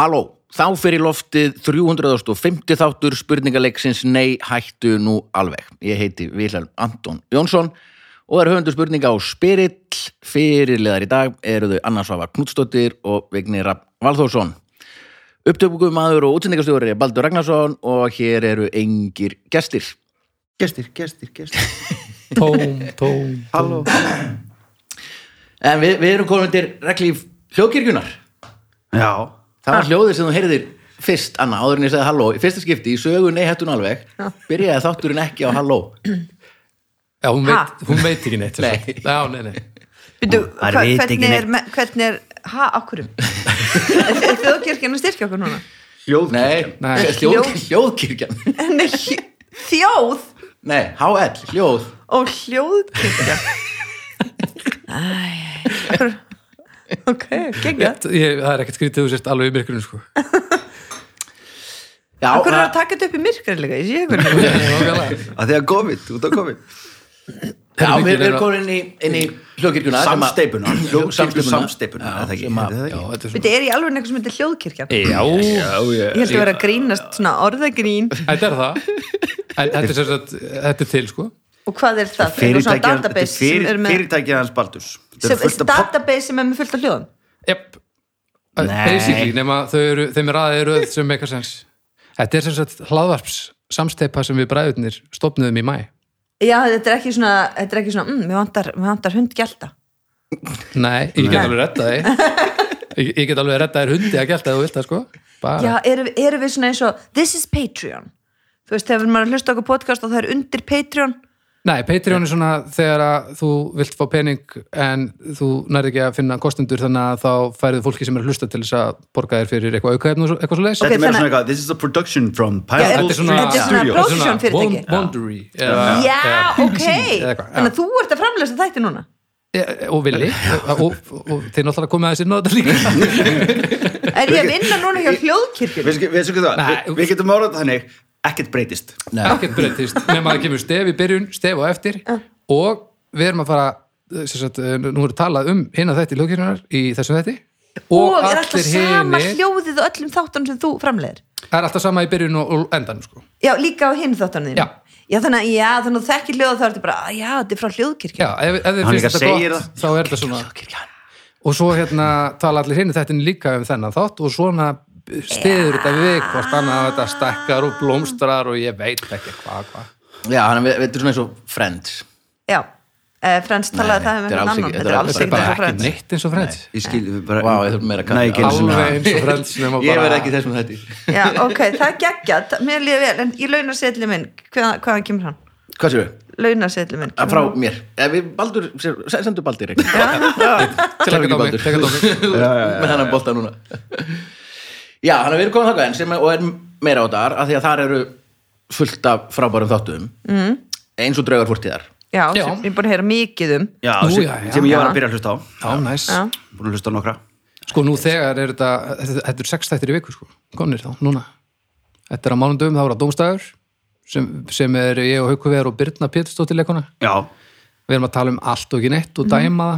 Halló, þá fyrir loftið 350 þáttur spurningaleiksins Nei, hættu nú alveg. Ég heiti Vilhelm Anton Jónsson og er höfundur spurninga á Spirill. Fyrirleðar í dag eru þau Anna Svafa Knudstóttir og Vignir Rapp Valþórsson. Upptökum maður og útsendingastjóri er Baldur Ragnarsson og hér eru engir gestir. Gestir, gestir, gestir Tóm, tóm, Halló En við, við erum komin til reglíf hljóðkirkjunar. Já, Það var hljóðið sem þú heyrðir fyrst, Anna, áður en ég segði halló. Í fyrsta skipti, í sögu nú alveg, byrjaði þátturinn ekki á halló. Já, hún Ha? veit, hún veit ekki neitt Nei. Já, nei, nei maður hva, veit ekki hvernig, er, me- hvernig er, ha, okkurum? er þjóðkirkjan að styrkja okkur núna? hljóð Nei, Nei. Hljóð, Hljóð- hljóðkirkjan. Nei, hj- þjóð Nei, HL, hljóð. og hljóðkirkja. Æ, okkur, ok, gegga. ég, Það er ekkert skrítið þú sérst alveg í myrkurinn sko. Já, Okkur er að taka þetta upp í myrkri líka, ég sé ykkur. Nákvæmlega. að því að COVID, út af COVID já, við erum komin inn í, inn í hljóðkirkjuna. Samsteipuna, samsteipuna Já, Já, þetta er er í alveg eitthvað sem heitir hljóðkirkjan? Já, Ég held að vera að grínast svona orðagrín. þetta er það er þetta er til sko Og hvað er það? Fyrirtæki, database er fyrir, með, fyrirtæki hans Baldurs er database sem er með fullt af hljóðum. Jep Nei. Basically, nema þau eru, þeim er aðeins röð sem meikar sens Þetta er sem sagt hlaðvarps samsteipa sem við bræðurnir stopnuðum í mæ Já, þetta er ekki svona, þetta er ekki svona, mm, mér vantar, vantar hundgjalda. Nei, ég get alveg retta þig ég, ég get alveg retta þér hundi að ef þú vilt það sko Bara. Já, erum, erum við svona eins og This is Patreon Þú veist, þegar maður hlusta okkur podcast og það er undir Patreon Nei, Patreon er svona þegar að þú vilt fá pening en þú nærði ekki að finna kostendur þannig að þá færið fólki sem er að hlusta til þess að borga þér fyrir eitthvað aukaefn og eitthvað svo leis Ok, Þetta er meira svona eitthvað This is a production from Já, Pineapple þetta er svona- Street þetta er svona Studios production fyrirtæki. Wondery Já, ok. Þannig að þú ert að framlesa þætti núna? Og villi og, þeir náttúrulega komið aðeins inn á þetta líka. Er ég að vinna núna hjá hljóðkirkjur? Við getum árað þannig ekkert breytist. Nei, ekkert breytist nema að það kemur stef í byrjun, stef á eftir og við erum að fara sem sagt, eh, nú erum talað um hina þetta í hljóðkirkjunar í þessu þetti Og er alltaf sama hinir- hljóðið og öllum þáttunum sem þú framleiðir? Það er alltaf sama í byrjun og, og endan sko. Já, líka á hinn þáttunum þínu Já. Já, þannig að, já, þannig að þekkir hljóð þá er þetta bara, "Ah, já, þetta er frá hljóðkirkjum Já, ef, ef þið Hann finnst líka þetta segir gott þá er þetta svona. Og svo hérna tala allir hinn þetta líka um þennan þátt og svona stiður þetta við hvort annað að þetta stekkar og blómstrar og ég veit ekki hvað hva. já, hann er, þetta er svona eins og Friends. Já, eh, Frans talaði það um er einhvern annan Þetta er alls þetta er ekki bara eins og ekki Frans neitt eins og frends Ég skil við bara Vá, ég þurfum meira að kaffi. Nei, ekki einu sinni alveg að- eins og frends nema Ég verð ekki þessum þetta. Já, ok, það er geggjað, mér líður vel en ég launasetli minn, hvað, hvaðan kemur hann? Hvað séu? Launasetli minn Að Frá mér. Ef við Baldur, se- sendu Baldur ekki. Til að ekki mig Með hann að bolta núna. Já, hann er verið komið þangað en sem er, og er meira á þar, af því að þar eru fullt af frábærum þáttum. Mm. Eins og draugar fórtíðar. Já, Já. sem ég búin að heyra mikið um Já, Nú, sem, já, já. sem ég var að byrja að hlusta á Já, næs. Búin að hlusta á nokkra Sko nú þegar er þetta þetta, er sex þættir í viku sko, komnir þá, núna Þetta er á mánundum, þá er það dómstæður sem, sem er ég og Haukuvegar og Birna Pétursdóttir leikona Já, Við erum að tala um allt og ekki neitt og dæma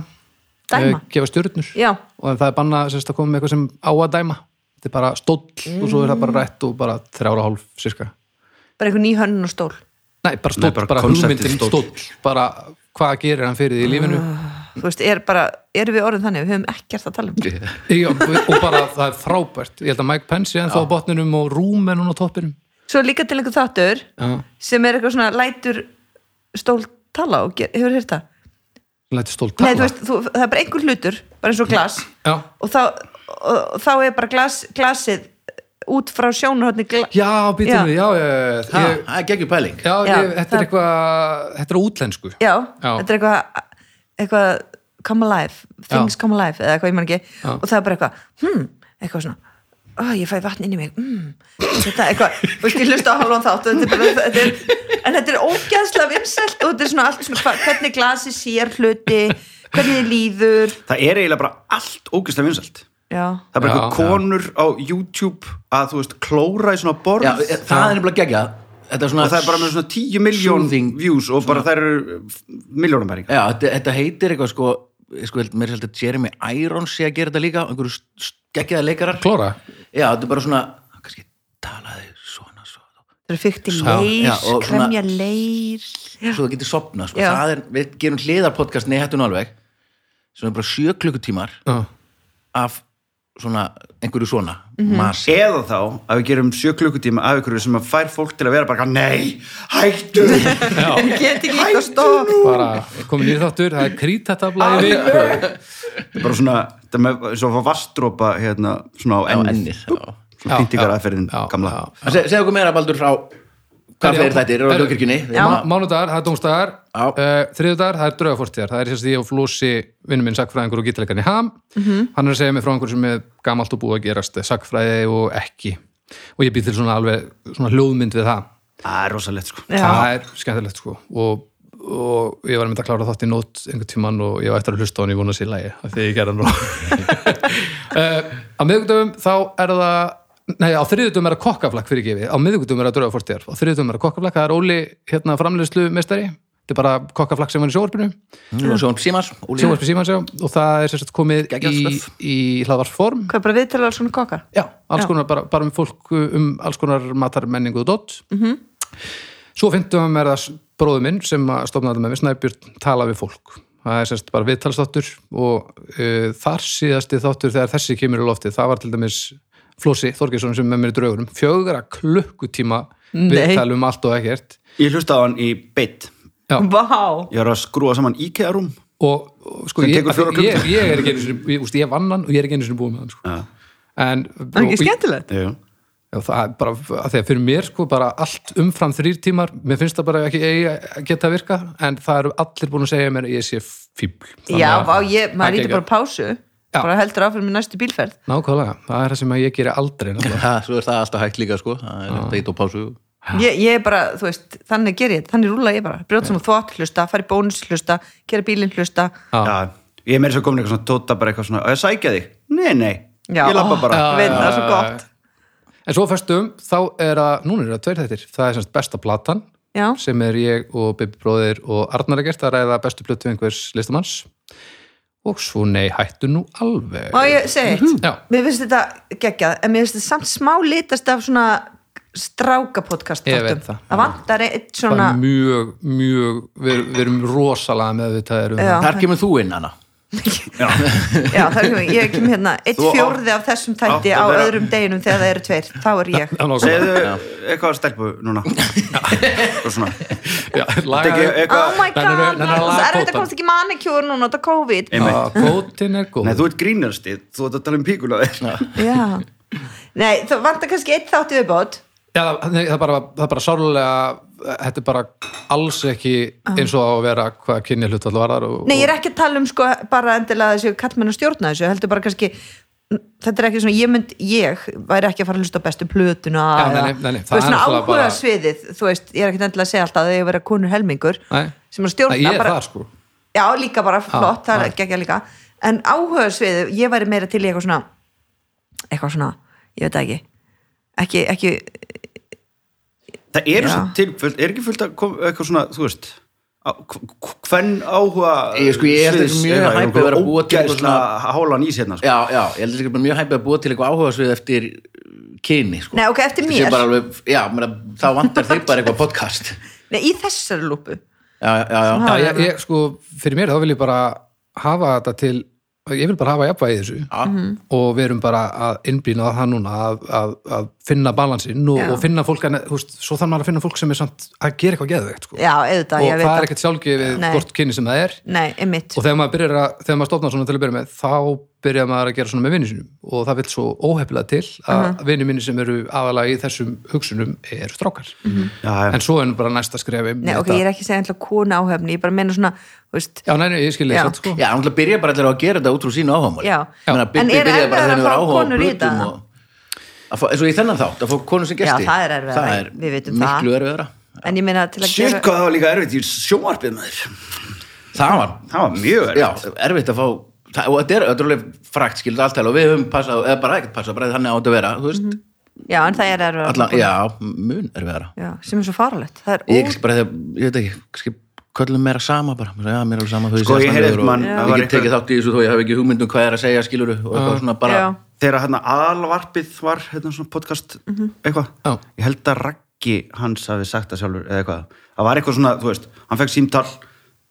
það Dæma? gefa stjörnur Já. og það er banna sérst að koma með eitthvað sem á að dæma þetta er bara stóll og svo er það bara rætt og bara þrjára hálf sirka. Bara einhver ný hönnun og stól? Nei, bara stóll, Nei, bara bara, hugmyndin stóll. stóll. Bara hvað gerir hann fyrir því í lífinu? Þú veist, er bara, erum við orðin þannig? Við höfum ekkert að tala um Já, og bara það er frábært. Ég held að Mike Pence er ennþá á botninum og Rúm er núna á toppinum. Svo líka til einhver þáttur Já, sem er eitthvað svona lætur stól tala og ger, hefur heyrt það lætur stóll Nei, tala þú veist, þú, það er bara einhver hlutur bara eins og glas Já, og þá, og, þá er bara glas, glasið út frá sjónarhóttni gla... já býtum Já. við, já, Það er geggjur pæling. já, Já, ég, þetta það- er eitthvað þetta er útlensku Já, Já. þetta er eitthvað eitthvað come alive, things Já. come alive eða eitthvað ég man ekki Já. og það er bara eitthvað, hmm, eitthvað svona ó, ég fæ vatn inn í mig. Mm, þetta eitthvað, þú veist, ég hlusta á halvan þátt og þetta er bara, þetta er, en þetta er ógæðslega vinsælt og þetta er svona allt svona hva, hvernig glasi sér hluti hvernig þið líður. Það er eiginlega bara allt ógeðslega vinsælt. Já, Það er bara Já, eitthvað konur á YouTube að þú veist, klóra í svona borð. Já, e, það er nefnilega geggjað. Þetta er svona... og það er bara með svona 10 miljón views og bara þær eru miljónum bæringa Já, þetta, þetta heitir eitthvað sko, sko mér held að Jeremy Irons sé að gera þetta líka, einhverju geggjaða leikarar. Klóra? Já, þetta er bara svona kannski talaði svona svo, það er fyrkt í leir, svona- kremja leir. já, svo það getur sopnað sko. Það er, við gerum hliðarpodcast nei, hættun alveg sem er bara sjö klukkutímar Já. af svona, einhverju svona Mhm. masi. Eða þá að við gerum sjö klukkutíma af ykkur sem að fær fólk til að vera bara nei, hættu! Get ekki eitthvað stopp. bara komin í þáttur, það er krítatabla í viku. bara svona, þetta með svo að fá vastrópa hérna, svona á á ennið. ennið já. svona pyntingar aðferðin gamla. já. En seg- segðu okkur meira Baldur frá hvað fleiri þættir eru á lögkirkjunni Mánudagar, það er dómstagar uh, Þriðudagar, það er draugafortíðar. Það er sérst ég og Flósi, vinnum minn sakfræðingur og gítarleikarn í ham. Mhm. Hann er að segja mig frá einhverju sem er gamalt og búið að gerast sakfræði og ekki. Og ég býð til svona alveg svona hljóðmynd við það. Það er rosalegt sko. Já. Það er skemmtilegt sko. Og, og ég var einmitt að klára þátt í nót einhvern tímann og ég var eftir að hlusta á hann í vona sér lægi af því ég gerði hann nú. Uh, Á miðvikudöfum þá er það Nei, á þriðutum er að kokkaflakk fyrir gefið, á miðvikutum er að drauga fórstíðar, á þriðutum er að kokkaflakk, það er Óli hérna framleiðslu mestari, þetta er bara kokkaflakk sem var í sjóvarpinu, og svo Símans Óli. sjóvarpi síman sjá, og það er sérst komið í, í hlaðvarsform, hvað er bara viðtala alls svona kokkar? Já, alls Já. konar, bara, bara um fólk um alls konar matarmenningu og dott. -hmm. Svo finntum er það bróðu minn sem að stofna þetta með við Snæbjörn tala við fólk. Það er sérst bara viðtalsþáttur og uh, þar síðasti þáttur þegar þessi kemur í loftið, það var til dæmis Flósi Þorgeirsson sem með mér í draugurum, fjögra klukkutíma Nei. viðtal um allt og ekkert. ég hlusta á hann í beitt Já. vá, ég var að skrúa saman IKEA-rúm Og, og sko, ég, ég, ég er ekki einu sinni, ég, ég vann hann og ég er ekki einu sinni búið með hann, sko. Já. En, það er ekki skemmtilegt Já. Er bara, að því að fyrir mér sko bara allt umfram þrýr tímar mér finnst það bara ekki eigi að geta að virka en það eru allir búin að segja mér að ég sé fíbl já, vá, ég, maður Það íti bara pásu Já. bara heldur áfram með næstu bílferð Nákvæmlega, það er það sem að ég geri aldrei svo er það alltaf hægt líka sko það er pásu ég, ég er bara, þú veist, þannig ger ég þannig rúla ég bara, brjóð sem þvott hlusta fari bónus hlusta, gera bílinn hlusta Já. Já. ég er meira svo komin eitthvað svona tóta bara eitthvað svona, að ég sækja þig nei, nei, Já. ég lappa bara Já. veit það er svo gott. En svo fyrstum, þá er að, núna er það tveir þettir það er semst besta platan já, sem er ég og Bibi bróðir og Arnar að gert að ræða bestu plötu einhvers listamanns. Og svo nei, hættu nú alveg. Má ég segja eitt? Já. mér finnst þetta geggjað, en mér finnst þetta samt smá litast af svona strákapodcast Ég veit það. það vantar eitt það svona er mjög, mjög við, við erum rosalega með þetta erum Já. þar kemur þú inn Anna Já. já, það er ég kem hérna eitt fjórði af þessum þætti átt á vera- öðrum deginum þegar það eru tveir, þá er ég. Segðu eitthvað stelpu núna. Eitthvað svona. Já, laga, oh eitthvað my Nennirðu- god, það er þetta komst ekki manikjúr núna, þetta er COVID. Er Nei, þú ert grínarstið, þú ert að tala um nei, það vantar kannski eitt þátt í viðbót. Já, það, nei, það er bara, það bara sárlega þetta er bara alls ekki eins og á að vera hvað kynni hlutvall varðar og, Nei, ég er ekki að tala um sko bara endilega þessu kallmenn að stjórna þessu, heldur bara kannski þetta er ekki svona, ég mynd, ég væri ekki að fara að hlusta bestu plötuna Já, eða- nei, nei, nei, þú veist er svona áhuga bara- sviðið þú veist, ég er ekki endilega að segja alltaf að ég vera konur helmingur sem að stjórna ég er bara, það sko. Já, líka bara flott, það er geggja líka. En áhuga sviðið, ég væri meira til í eitthvað svona eitthvað svona, ég veit ekki. Ekki, ekki, Það svo til, er ekki fullt að kom, eitthvað svona, þú veist hvern áhuga Ég, sko, ég held þetta mjög er hæpið að vera að búa til ógeðslega hálan ís hérna sko. já, já, ég held er mjög hæpið að búa til eitthvað áhuga svið eftir kyni sko. nei, ok, eftir mér. bara alveg, já, meina, þá vantar þig bara eitthvað podcast. Nei, í þessari lúpu. Já, já, já, Já, ég, ég, sko, fyrir mér þá vil ég bara hafa þetta til ég vil bara hafa jafnvægi í þessu. Já. og við erum bara að innblýna það núna að, að, að finna balansinn og, og finna fólk, en, þú veist, svo maður að finna fólk sem er samt að gera eitthvað geðveikt sko. já, auðvitað, og það er ekkert sjálfgefið hvort kynni sem það er. Nei, einmitt. Og þegar maður byrjar að, þegar maður stofnar svona til að byrja með þá byrjar maður að gera svona með vinni sinum og það vil svo óhefnilega til að uh -huh. vinni minni sem eru aðalega í þessum hugsunum eru strákar. Já, já. en svo er bara næsta skrefi Nei, ok, ég er ekki að segja alltaf konu áhefni, ég bara meina svona, þú veist, Já, nei, nei, ég skilja þess sko. já, náttúrulega byrja bara allir á að gera þetta út frá sínu meina, En er byrjaði bara erfiðara þegar að fá konur í þetta? og að fá, eins og í þennan þátt, að fá konur sem gesti. Já, það er erfiðara, það er við vitum miklu það. erfiðara. En ég meina til að Shit, gera hvað það var líka erfitt í sjónvarpið með þér það var, það var mjög erfitt. Já, erfitt að fá það, og þetta er, þetta er alveg frækt skild alltaf og við höfum passað, eða bara ekkert passað bara þannig á þetta að vera, þú veist. Já, en það er erfiðara allan, já, mun erfiðara. Já, sem er svo faralegt. Það er ég, ó... bara þegar, ég veit ekki, kannski köllum meira sama bara, já, mér er alveg sama Sko, ég heyrði einhvern mann, það ég var get tekið eitthvað- þátt í þessu þó ég hef ekki hugmyndum hvað er að segja skiluru og eitthvað svona bara Já. þegar hérna alvarpið var hérna svona podcast eitthvað, Já. ég held að Raggi hans hafi sagt það sjálfur eða eitthvað, það var eitthvað svona, þú veist hann fekk símtal,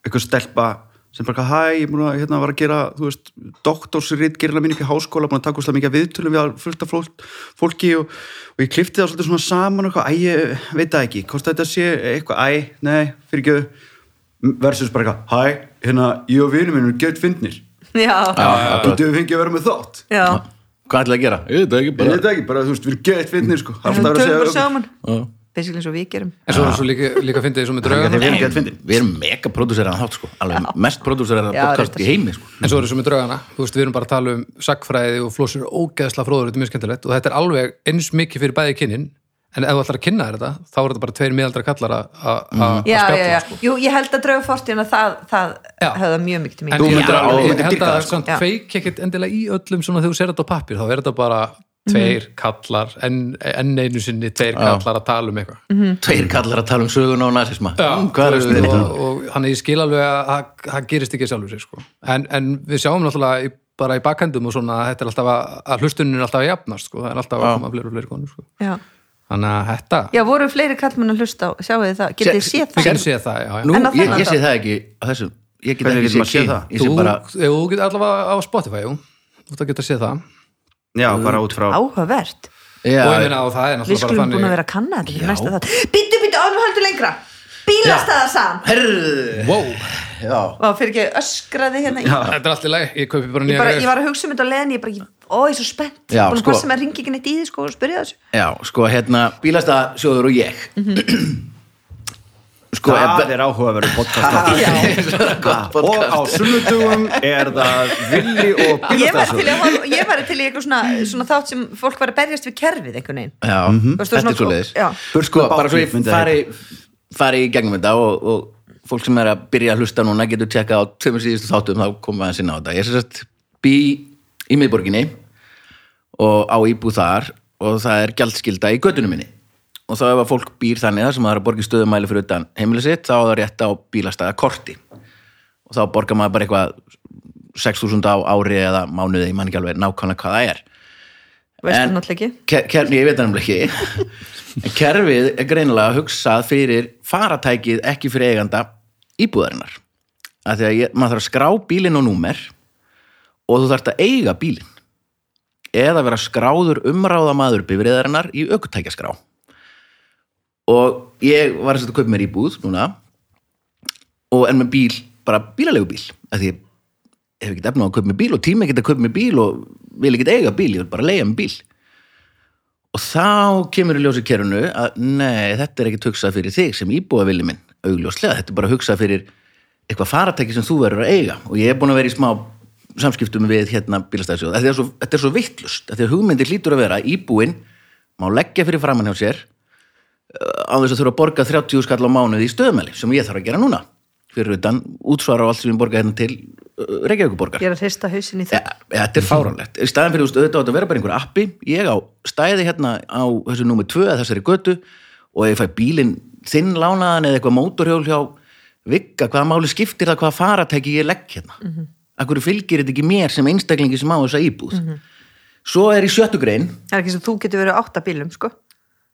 eitthvað stelpa sem bara, hæ, ég múin að hérna var að gera þú veist, doktorsrit, gerila mín upp í háskóla búin að taka úrslega mikið viðtölum við fullt af fólk, fólki og, og ég klifti það svolítið svona saman og eitthvað, æ, ég veit það ekki, hvort þetta sé eitthvað, æ, nei, fyrir ekki versus bara eitthvað, hæ, hérna, ég og vinur minn erum gett fyndnir. Já, Getur við fengið að vera með þátt? já. Hvað ætlaði að gera? Ég veit það ekki Ég bara veit það ekki, bara þú veist, við erum gett fyndnir sko Að Já. basically eins og við gerum. En svo er svo líka, líka fyndið svo með Þegar draugana við erum erum mega prodúseraðan þátt sko. Alveg mest prodúseraðan Já, podcast í heimi sko. En svo er svo með draugana, þú veist, við erum bara að tala um sagfræði og flósur ógeðsla fróður, þetta er mjög skemmtilegt. Og þetta er alveg eins mikið fyrir bæði kynnin. En ef þú ætlar að kynna þér þetta, þá er þetta bara tveir miðaldra kallar að- að að- að já, já, spjalla já, sko. jú, ég held að drauga fortíðina það, það Já. höfða mjög mikið til Þú ég, já, held að það, það sko. Já. feik ekkert endilega í öllum svona þegar þú ser þetta á pappir, þá er þetta bara tveir kallar, enn, enn einu sinni tveir kallar að tala um eitthvað Tveir kallar að tala um söguna og nazisma Já, Mm, er veist, við og, og hann ég skil alveg að það- gerist ekki sjálfur sér sko. en, en við sjáum náttúrulega í, bara í bakkendum og svona að þetta er alltaf að, að hlustunin er alltaf að jafnast sko. það er alltaf að koma fleiri og fleiri konur sko. já. þannig að þetta já, voru fleiri kallmenn að hlusta á sjáu þið það, getið séð það getum séð það, já, já. Nú, En ég, ég sé dag? það ekki á þessu Ég get ekki séð það? Ég þú, getur allavega á Spotify jú. þú ert að geta séð það Já, bara út frá áhugavert. Já, og ég meina og það er við náttúrulega skulum bara búin að þannig vera að kanna þetta Já. fyrir næsta það býttu, býttu, ánum haldur lengra. Bílastæðarsam Herðu. Wow, Já. Og fyrir ekki öskraði hérna í þetta er allt í lagi, ég kaupi bara ég, nýja bara, ég var að hugsa um þetta á leðin ég bara, ekki- ó, ég er svo spennt. Já, búin að sko. passa með að ringi ekki neitt í því sko og spyrja þessu. Já, sko, hérna, bílastæðasjóður og ég Sko, Það er áhugaverður podcast. Og á sunnudugum er það villi og ég var til bílastasjóð í, að horfa- ég var til í eitthvað svona, svona þátt sem fólk var að berjast við kerfið einhvern veginn. Já, Veistu, þetta svona- er svo leiðis Sko, bara svo ég fari, fari í gegnum þetta og, og fólk sem er að byrja að hlusta núna getur tjekka á tveimur síðustu þáttum þá komum við að sinna á þetta. Ég er sagt bý í miðborginni og á íbúð þar og það er gjaldskilda í göttunum minni og þá ef að fólk býr þannig þar sem það er að borga stöðumæli fyrir utan heimilið sitt þá á það rétt á bílastæða korti. Og þá borgar maður bara eitthvað 6.000 á ári eða mánuði, ég man ekki alveg nákvæmlega hvað það er. Veistu náttúrulega ekki. Ker, ker, ég veit það nefnilega ekki. En kerfið er greinilega hugsað fyrir faratækið ekki fyrir eiganda íbúðarinnar. Af því að ég, maður þarf að skrá bílinn og númer og þú þarft að eiga bílinn. Eða vera skráður umráða maður bifriðarinnar í aukutækjaskrá og ég var að setja að kaupa mér íbúð núna. Og er með bíl, bara bílalegu bíl. Af því ég hef ekkert efna á að kaupa mér bíl og tíma ekkert að kaupa mér bíl og vil ekkert eiga bíl, ég vil bara leiga mér bíl. Og þá kemur í ljósi kerunu að nei, þetta er ekki hugsað fyrir þig sem íbúavili minn augljóslega, þetta er bara hugsað fyrir eitthvað faratæki sem þú verður að eiga. Og ég er búin að vera í smá samskiptum við hérna bílastæðsjóð þetta er svo, svo vittlust, þetta er hugmyndir hlýtur að vera íbúin má leggja fyrir framann hjá sér á þess að þurfa að borga 30 skall á mánuði í stöðumæli sem ég þarf að gera núna. Fyrir utan útsvara á allt sem ég borga hérna til uh, Reykjavíkuborgar ég er að hrista hausin í Ja, það þetta er fáránlegt. Í staðan fyrir auðvitað að vera bara einhver appi. Ég á stæði hérna á þessu númer 2 að þessari götu og ég fæ bílinn þinn lánaðan eða eitthvað mótorhjól hjá Vigga, hvaða máli skiptir það hvaða faratæki ég legg hérna? Mm -hmm. akkur fylgir þetta ekki mér sem einstaklingi sem á þessa íbúð? Svo er í sjöttu grein það er ekki sem þú getur verið á átta bílum sko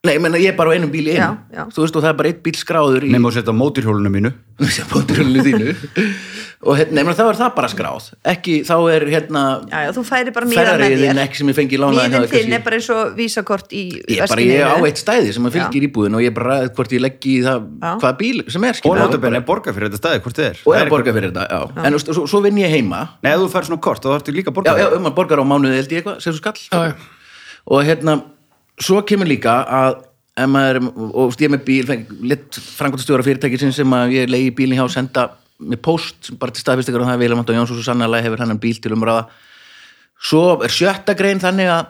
nei, ég menna ég er bara á einum bíl í einu. Já, já. þú veist og það er bara einn bíl skráður í Nefnum að setja á mótirhjólunum mínu. Sem bótturhjólinu þínu. Og hérna, nefnir, þá er það bara skráð. Ekki, þá er hérna já, já, þú færi bara mýðan með ferrariðin þér. ekki sem ég fengi lánaði hjá mýðin þér þinn er bara eins og vísakort í ég, bara, veskinu ég á þínu. eitt stæði sem að fylgir íbúðin og ég bara ræði hvort ég leggi í það Já. hvaða bíl sem er Og notabenni borga fyrir þetta staði, hvort þið er. Og er er borga fyrir þetta, já, en svo, svo vinn ég heima. Nei, þú fær svona kort, þá þarftu líka borga já, já, um sem svo og kemur líka að ef maður, er- og er með bíl feng, lit frangotastjóra fyrirtæki sem að ég leiði bílinn hjá að senda með post bara til staðfistikar og það er Vilhelm Jónsson svo sannlega hefur hann en bíl til umræða svo er sjötta grein þannig að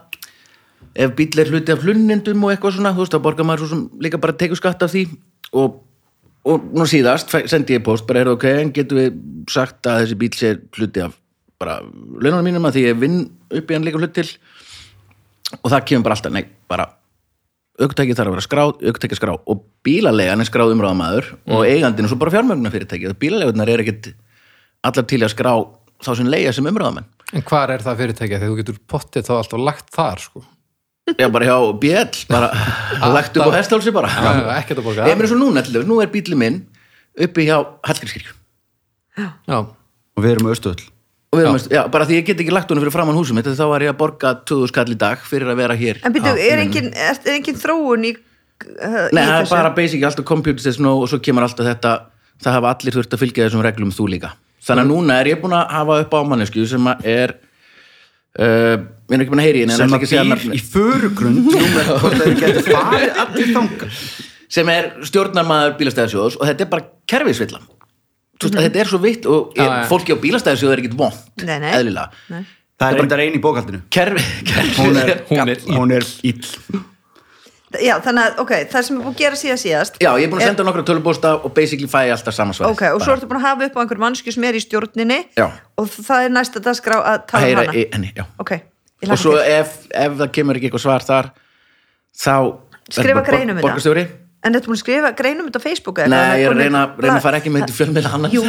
ef bíl er hluti af hlunnindum og eitthvað svona, þú veist, þá borgar maður svo sem líka bara tekur skatt af því. Og, og nú síðast sendi ég post bara er ok, en getum við sagt að þessi bíl sé hluti af bara laununum mínum að því ég vinn upp í hann líka hlut til og það kemur bara alltaf, nei, bara aukutæki þarf að vera skráð, aukutæki skrá og bílalegan er skráð umráðamaður og eigandinn er svo bara fjármögnar fyrirtæki og bílalegunar er ekkit allar til að skrá þá sem leia sem umráðamenn. En hvar er það fyrirtækja þegar þú getur pottið þá alltaf lagt þar sko. Já, bara hjá BL, bara lagt upp á hestálsi bara. Ekkert að borga. Ég meina svo núna, til dæmis, nú er bílið minn uppi hjá Hallgrímskirkju. Já, og við erum austuðl Og við erum, já. bara því ég get ekki lagt honum fyrir framann húsum mitt, þá var ég að borga 2000 skall í dag fyrir að vera hér. En byrju, er engin, er, er engin þróun í, uh, Nei, í það er bara basic, alltaf computers og svo kemur alltaf þetta, það hafa allir þurft að fylgja þessum reglum þú líka. Þannig að núna er ég búin að hafa upp á mannesku sem að er, uh, ég er ekki búin að heyri henni, en sem að býr í förugrund sem er stjórnarmaður bílastæðarsjóðs og þetta er bara kerfisvilla mm -hmm. þetta er svo vitt og ég, Já, já. fólki á bílastæðarsjóð er ekkit vond eðlilega Nei. það er reyndar einn í bókaldinu Kerfi, kerfi hún er, Hún er hún er ill Já, þannig að, ok, það sem er búin að gera síðan síðast já, ég er búin að senda nokkra tölubósta og basically fæ ég alltaf samansvæð Ok, og svo ertu búin að hafa upp á einhver mannsku sem er í stjórninni Já. og það er næsta dagskrá að að tala um hana í henni, já Ok, ég og svo ef, ef það kemur ekki eitthvað svar þar þá Skrifa grein um þetta. En þetta að skrifa greinum þetta á Facebook eða? Nei, ég er að reyna, reyna að fara ekki með þetta fjölmiðla annar Jú,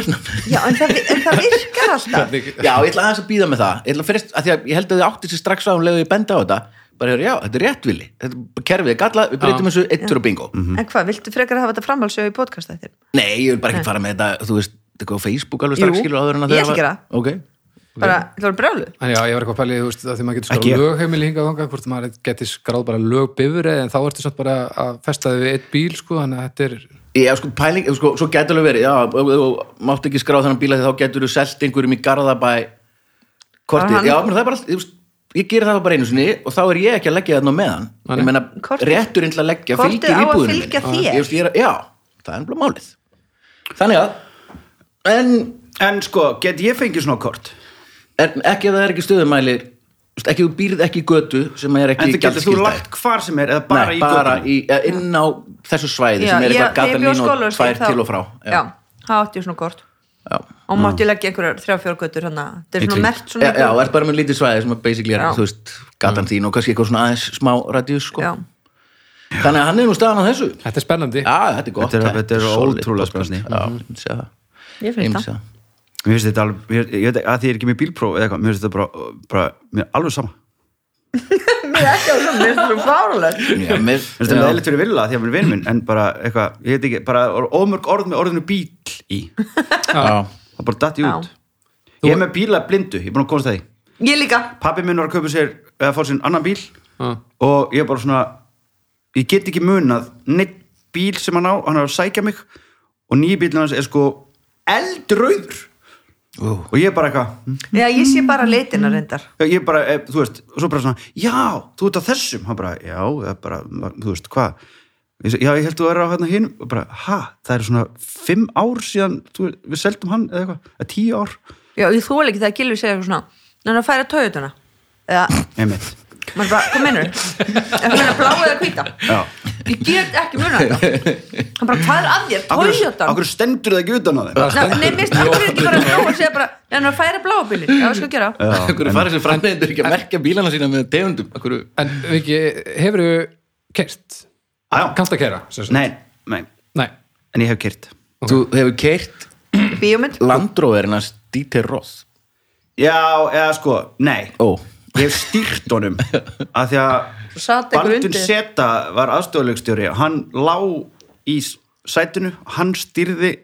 já, en það, en það virkar alltaf. Já, ég ætla aðeins að býða með það. Ég, ætla fyrst, að að ég held að þið átti sér strax á um leiðu ég benda á þetta. Bara, já, þetta er réttvili þetta er kerfið er gallað, við breytum þessu eittur og bingo. En hvað, viltu frekar að hafa þetta framhaldsögu í podcast þetta? Nei, ég vil bara ekki fara með þetta þú veist, eitthvað á Facebook alveg strax Jú, skilur að ég ætla að gera Bara, það var brjálu En já, ég var eitthvað að pæli, þú veist, að því maður getur skráð ég. lögheimili hingað þangað, hvort maður geti skráð bara lögbifrið, en þá ertu samt bara að festa þið við eitt bíl, sko, þannig að þetta er Já, sko, pæling, sko, svo getur alveg verið, já, þú mátt ekki skrá þennan bíla því þá getur þú selt einhverjum í Garðabæ kortið, hann- já, menn það er bara veist, ég gerir það bara einu sinni og þá er ég ekki að leggja þetta með hann, Nei. ég. Ég ég er, það er málið. Þannig að en, en sko, get ég fengið svona kort en ekki ef það er ekki stöðumælir þú ekki þú býrð ekki götu sem er ekki en það getur þú lagt hvar sem er eða bara Nei, í bara göttunum í, eða inn á þessu svæði Já, sem er eitthvað á gatalín og tvær til og frá Já, það átti ég svona kort Já. og mátti ég leggja einhverjar þrjá fjórgötur hérna, þetta er svona mert svona já, já, og er bara með lítið svæði sem er basically er, Já. þú veist, gatan þín og kannski eitthvað svona aðeins smá radíus, sko. Já. Þannig að hann er nú staðan á þessu. Þetta er spennandi. Já, þetta er gott. Þetta er- þetta er solid ótrúlega spennandi. Já, ég segja það. Finnst það. það. mér finnst þetta alveg, ég, ég veit ekki að því ég er ekki með bílpróf eða eitthvað, mér finnst þetta bara, bara mér er alveg sama Mér er ekki á svona, mér er svona fárulegt Já, mér, mér finnst þetta meðlitt fyrir vilja því að mér er vinn minn en bara eitthvað, ég veit ekki, bara ómörg orð með orðinu bíl í já, það bara Já. út ég er með bíla blindu, ég er búin að komast að því Ég líka pappi minn var að kaupa sér eða fór sér annan bíl Já. og ég er bara svona ég get ekki munað neitt bíl sem hann á, hann er að sækja mig og nýji bílinn hans er sko eldrauður og ég er bara eitthvað hm, Já, ég sé bara leitina reyndar. Ég er bara, eh, þú veist, og svo bara svona já, þú ert á þessum, hann bara, já bara, þú veist, hvað? Já, ég held þú að vera á hérna hinn og bara, ha, það er svona fimm ár síðan þú, við seldum hann eða eitthvað, eða tíu ár. Já, ég þóla ekki þegar Gilvi segir eitthvað svona Þannig að færa tójutuna Eða, einmitt, maður bara, hvað mennur? Það meina blá eða hvíta? já Ég get ekki muna þetta Hann bara, hvað er að þér? Akkur, Tójutan? akkur stendur það ekki utan á þeim Nei, mér það ekki bara blá og segja bara Nei, hann færa bláa bílinn Já, ég skal gera Hverju farið sem frammeðindur ekki að merkja bílana sína með tegundum? En Viki, hefur þú kert? Já, já. Kannst að kera? nei, nei, Nei. en ég hef kyrt Þú hefur Bíómynd landróðurinn að Dieter Roth. já, eða sko, nei Ó, ég hef stýrt honum. Að því að Baldun undir. Seta var aðstofulegstjóri hann lá í sætinu hann stýrði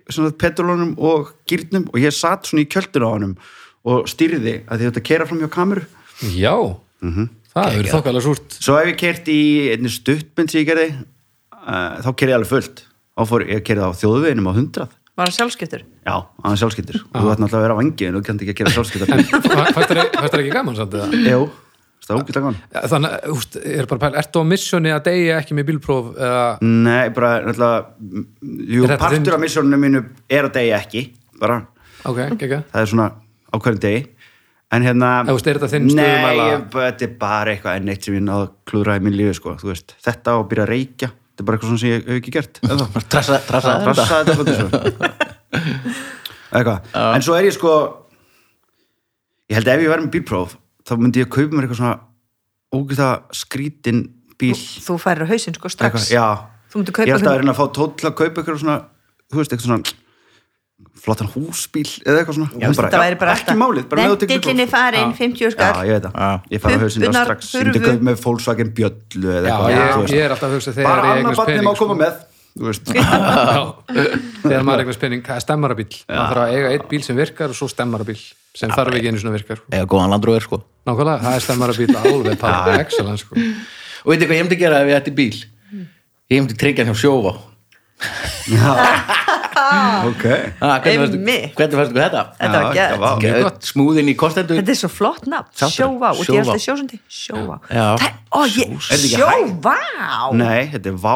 petrolunum og gýrnum og ég satt svona í kjöldinu á honum og stýrði að því þetta kera fram hjá kameru. Já. Það hefur þokkalega súrt. svo hef ég kert í einni stuttmynd sem ég gerði. Uh, þá kerði ég alveg fullt. Þá fór ég kerði á þjóðveginum á hundrað Var hann sjálfskiptur? já, hann er sjálfskyldur og þú ætti náttúrulega að vera á vangi en þú kannt ekki að gera sjálfskyldur Fæst það ekki gaman samt eða? jú, það er ógætlega gaman. Ja, Þannig, þú veist, er bara pæl, ertu á missjóni að deyja ekki með bílpróf eða, Nei, bara náttúrulega jú, Er þetta partur þinn- af missjónunum mínu er að degi ekki bara, ok, ekki, ekki það er svona á hverjum degi. En hérna Þú veist, er þetta þinn Nei, stöðumæla- ég, bara- þetta er bara eitthvað enn eitt sem ég náðu að klúðra í minn lífi sko, þú veist, þetta að byrja að reykja þetta er bara eitthvað sem ég hef ekki gert. Trassa, trassa þetta. En svo er ég sko ég held að ef ég verið með bílpróf þá myndi ég kaupa mér eitthvað svona ógæta skrítin bíl. Þú færir á hausinn sko strax. Ég held að einhvern- vera að fá til að kaupa eitthvað svona þú veist, eitthvað svona flottan húsbíl eða eitthvað svona. Já, þetta væri bara ekki málið, bara upp- farin, Já. 50 Já, skall. Ég veit það, ég fara á hausinu og Pumpunar strax. Myndi kaup með Volkswagen bjöllu eða Já, eitthvað. ég, þú veist. ég er alltaf að hugsa þegar bara ég eignast barni pening má koma sko. með Já. þegar maður eignast pening, það er stemmara bíl maður þarf að eiga eitt bíl sem virkar og svo stemmara bíl sem þarf ekki einu svona virkar eða góðan landrúver sko. Nákvæmlega, það er stemmara bíl alveg bara excellent sko. og veitir hvað ég hefndi gera ef ég ætti bíl? Ég hefndi tryggja hann hjá sjóvá ok, ah, hvernig fannst fannst þetta? Þetta var var- Geðveikt, smúðin í kostendur. Þetta er svo flott nafn, sjóvá. Og ég er alltaf sjósundi Sjóvá. Sjóvá nei, þetta er vá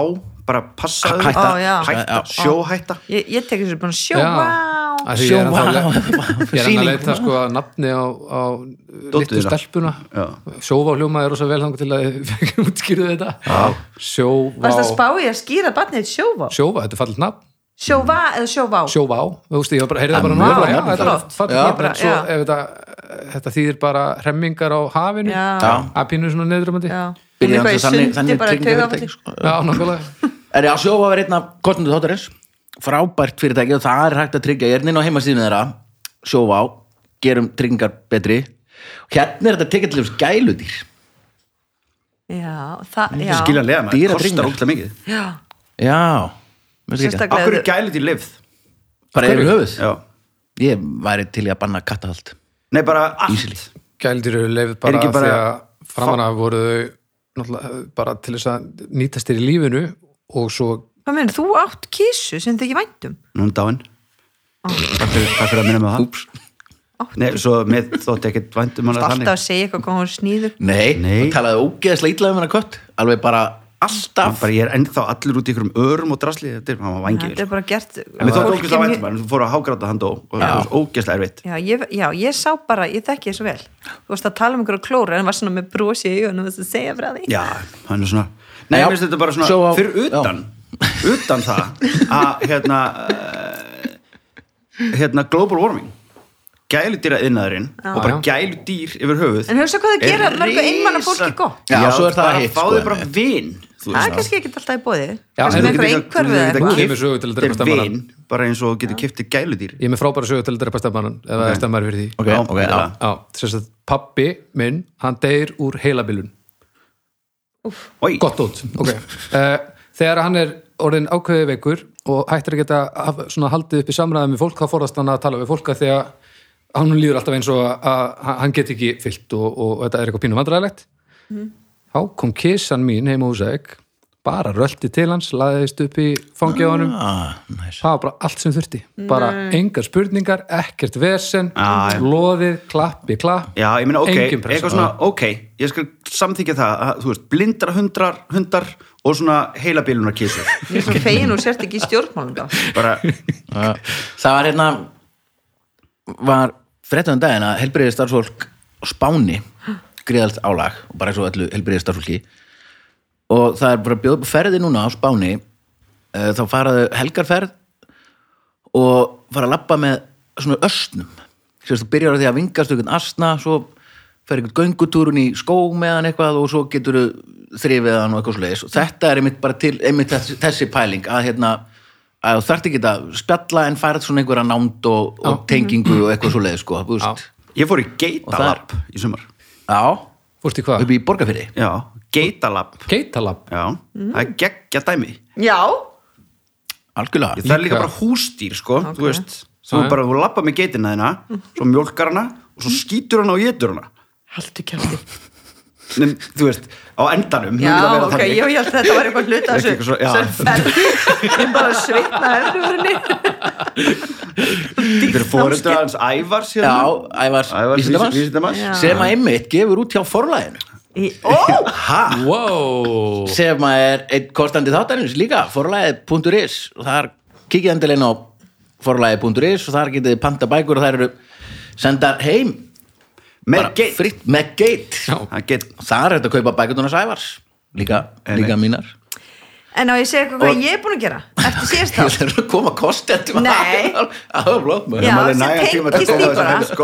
bara passaðu. Hætta. Ó, já. hætta, sjóhætta. Ég, ég tek þessu bara sjóvá. Sjóvá. ég er að leita sko að nafni á, á þeirra. stelpuna. Sjóvá hljóma er rosa vel þangur til að útskýrðu þetta. Sjóvá. Varst að spá ég að skýra barnið sjóvá? Sjóvá, þetta er fallit nafn Sjóvá eða sjóvá? Sjóvá, þú veist, ég bara, heyrði það bara núna, já, þetta er flott. en svo ef þetta þetta þýðir bara hremmingar á hafinu að pínu svona hans þannig- tryggingafyrirtæki, taugafalli sko. nákvæmlega. Er já, sjóvá var einn af kostendur þáttarins? Frábært fyrirtæki og það er hægt að tryggja. Ég er inn á heimasíðinu þeirra. Sjóvá, gerum tryggingar betri. Hérna er þetta tekið til þess gæludýr. Já, það, já. Dýra kostar tryggingar. Já, akkur er gælit í lifð? Bara yfir höfuð? já. ég væri til í að banna kattahald. Nei, bara allt. Eru leifð Er bara, ekki bara- því að framan af voru þau náttúrulega bara til þess að nýtast þér í lífinu og svo hvað meður, þú átt kísu sem þið ekki væntum nú er dáin. Takk fyrir, takk fyrir að minna með það. Úps. nei, svo með þótt ekkert væntum hann alltaf þannig. að segja eitthvað hvað hún sníður. Nei, Nei. það talaði ógeðslega ítlaði um hennar kött. Alveg bara alltaf. Bara ég er ennþá allur út í ykkurum örum og drasli þetta er, hann var vangið Þetta er bara gert en fólki ógæslega mjög- væntum hann, þú fór að hágráta hann dó og það var ógæslega erfitt. Já, ég, já, ég sá bara, ég þekki þessu vel. Þú veist að tala um einhverju klóra en var svona með brosi í augunum þess að segja frá því? Já, hann er svona nei, Já. mér finnst þetta bara svona, Svo á- fyrir utan utan það að hérna uh, hérna global warming gæludýra innaðurinn og bara Já. gæludýr yfir höfuð En hugsa hvað það er gera mörgu risa- einmanna fólki gott. Já, svo er það bara hitt, fáðu sko. bara vin þú Það er kannski ekki alltaf í bóði Já, Kannski en með eða er til að Þetta drepa er stemmarann. vin, bara eins og getur kiptið gæludýr. Ég er með frábæra sögu til að drepa það er stemmar fyrir því. Ok, Já, ok, já. endilega. Já, þess að pappi minn, hann deyr úr heilabilun. Gott út, uh, þegar hann er orðin ákveði veikur og hættir að geta haldið upp í samræðum við fólk, þá forðast hann að tala við fólk að því að hann líður alltaf eins og að, hann get ekki fyllt og, og, þetta er eitthvað pínu vandræðilegt þá kom kissan mín heima hús egg bara rölti til hans, laðist upp í fangi á honum ah, nice. það var bara allt sem þurfti bara engar spurningar, ekkert vesen já. loðið, klappi, klapp Já, ég meina, ok, eitthvað svona, ok, ég skal samþykja það að, þú veist, blindra hundrar, hundar og svona heilabilunar kísur. Ég er svo fegin og sért ekki í stjórnmálum þá Bara, Já. það var hérna var fréttan daginn að helbriðið starfsfólk Spáni gríðalt álag og bara eins og öllu helbriðið starfsfólki og það er bara bjóð ferði núna á Spáni uh, þá faraðu helgarferð og fara að labba með svona östnum sérst þú byrjar á því að vingast einhvern asna svo fer einhvern göngutúrun í skó með hann eitthvað og svo getur þrifið hann og eitthvað svo leiðis og þetta er einmitt bara til einmitt þessi pæling að hérna að þú þarft ekki að spjalla en færð svona einhverja nánd og, og tengingu og eitthvað svo leiðis sko, ég fór í geitalab í sumar. já, fórst í hvað? upp í borgarfyrri Já, geitalab. Geitalab Já, það er geggja dæmi. Já, algjörlega Það er líka bara húsdýr, sko, Ok. þú veist. Þú bara, þú lappa með geitina þina, svo mjólkar hana og svo skýtur hana og getur hana. haldu kjátti Nem, þú veist, á endanum. mun Já, það ok, þannig. ég held að þetta var eitthvað hluta Ekki eitthvað þessu svo- já. sem ferði Ég bara svitna erfurni Þetta er fóreldra hans Ævars já, hérna. ævar Ævars vísindamanns. Já. sem að einmitt gefur út hjá Ó, ha, wow. sem að er einn kostandi þáttarins líka, forlæði.is og þar kikið endilegin á forlæði.is og þar getið þið panta bækur og þær eru sendar heim Með geit. með geit. Já. og þar er þetta að kaupa bækurnar sævars. Líka, líka mínar. En á ég segi eitthvað hvað ég er búin að gera eftir síðast það þá er að koma það er sem nægan tíma til að tengist að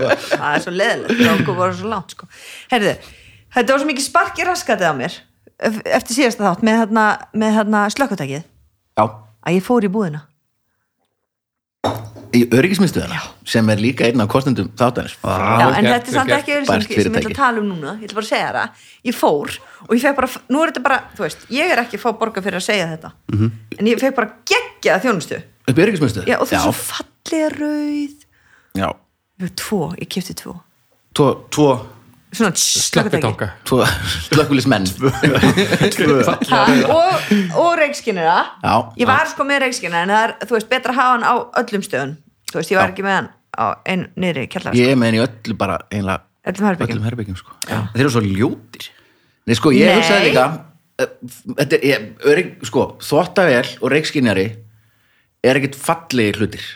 bara. Það er svo leðilegt, það okkur voru svo langt sko. Herðu, þetta var svo mikið sparki raskatið á mér ef- eftir síðasta þátt með hérna, með hérna slökkutakið já, að ég fór í búðina í öryggismiðstöðuna sem er líka einn af kostendum þáttanir en þetta er samt ekki auðvitað sem ég ætla að tala um núna. Ég ætla bara að segja það, ég fór og ég fekk bara, nú er þetta bara, þú veist ég er ekki að fá borga fyrir að segja þetta. Mhm. en ég fekk bara geggja þjónustu. Upp í öryggismiðstöð? Já, og það er svo fallega rauð. Já, tvo, ég kipti tvo. Tvo, Tvo Svona Slökkutanga slökkulismenn og, og reikskinnira Já, ég var sko með reikskinnira en það er, þú veist, betra að hafa hann á öllum stöðun þú veist, ég var ekki með hann á einu niðri kjallar, ég er með henni í öllu bara einlega öllum herbyggjum öllum herbyggjum sko. Þeir eru svo ljótir. Nei, sko, ég hugsaði líka uh, þetta er, ég, örygg, sko, þvottavél og reikskinnjari er ekkit fallegi hlutir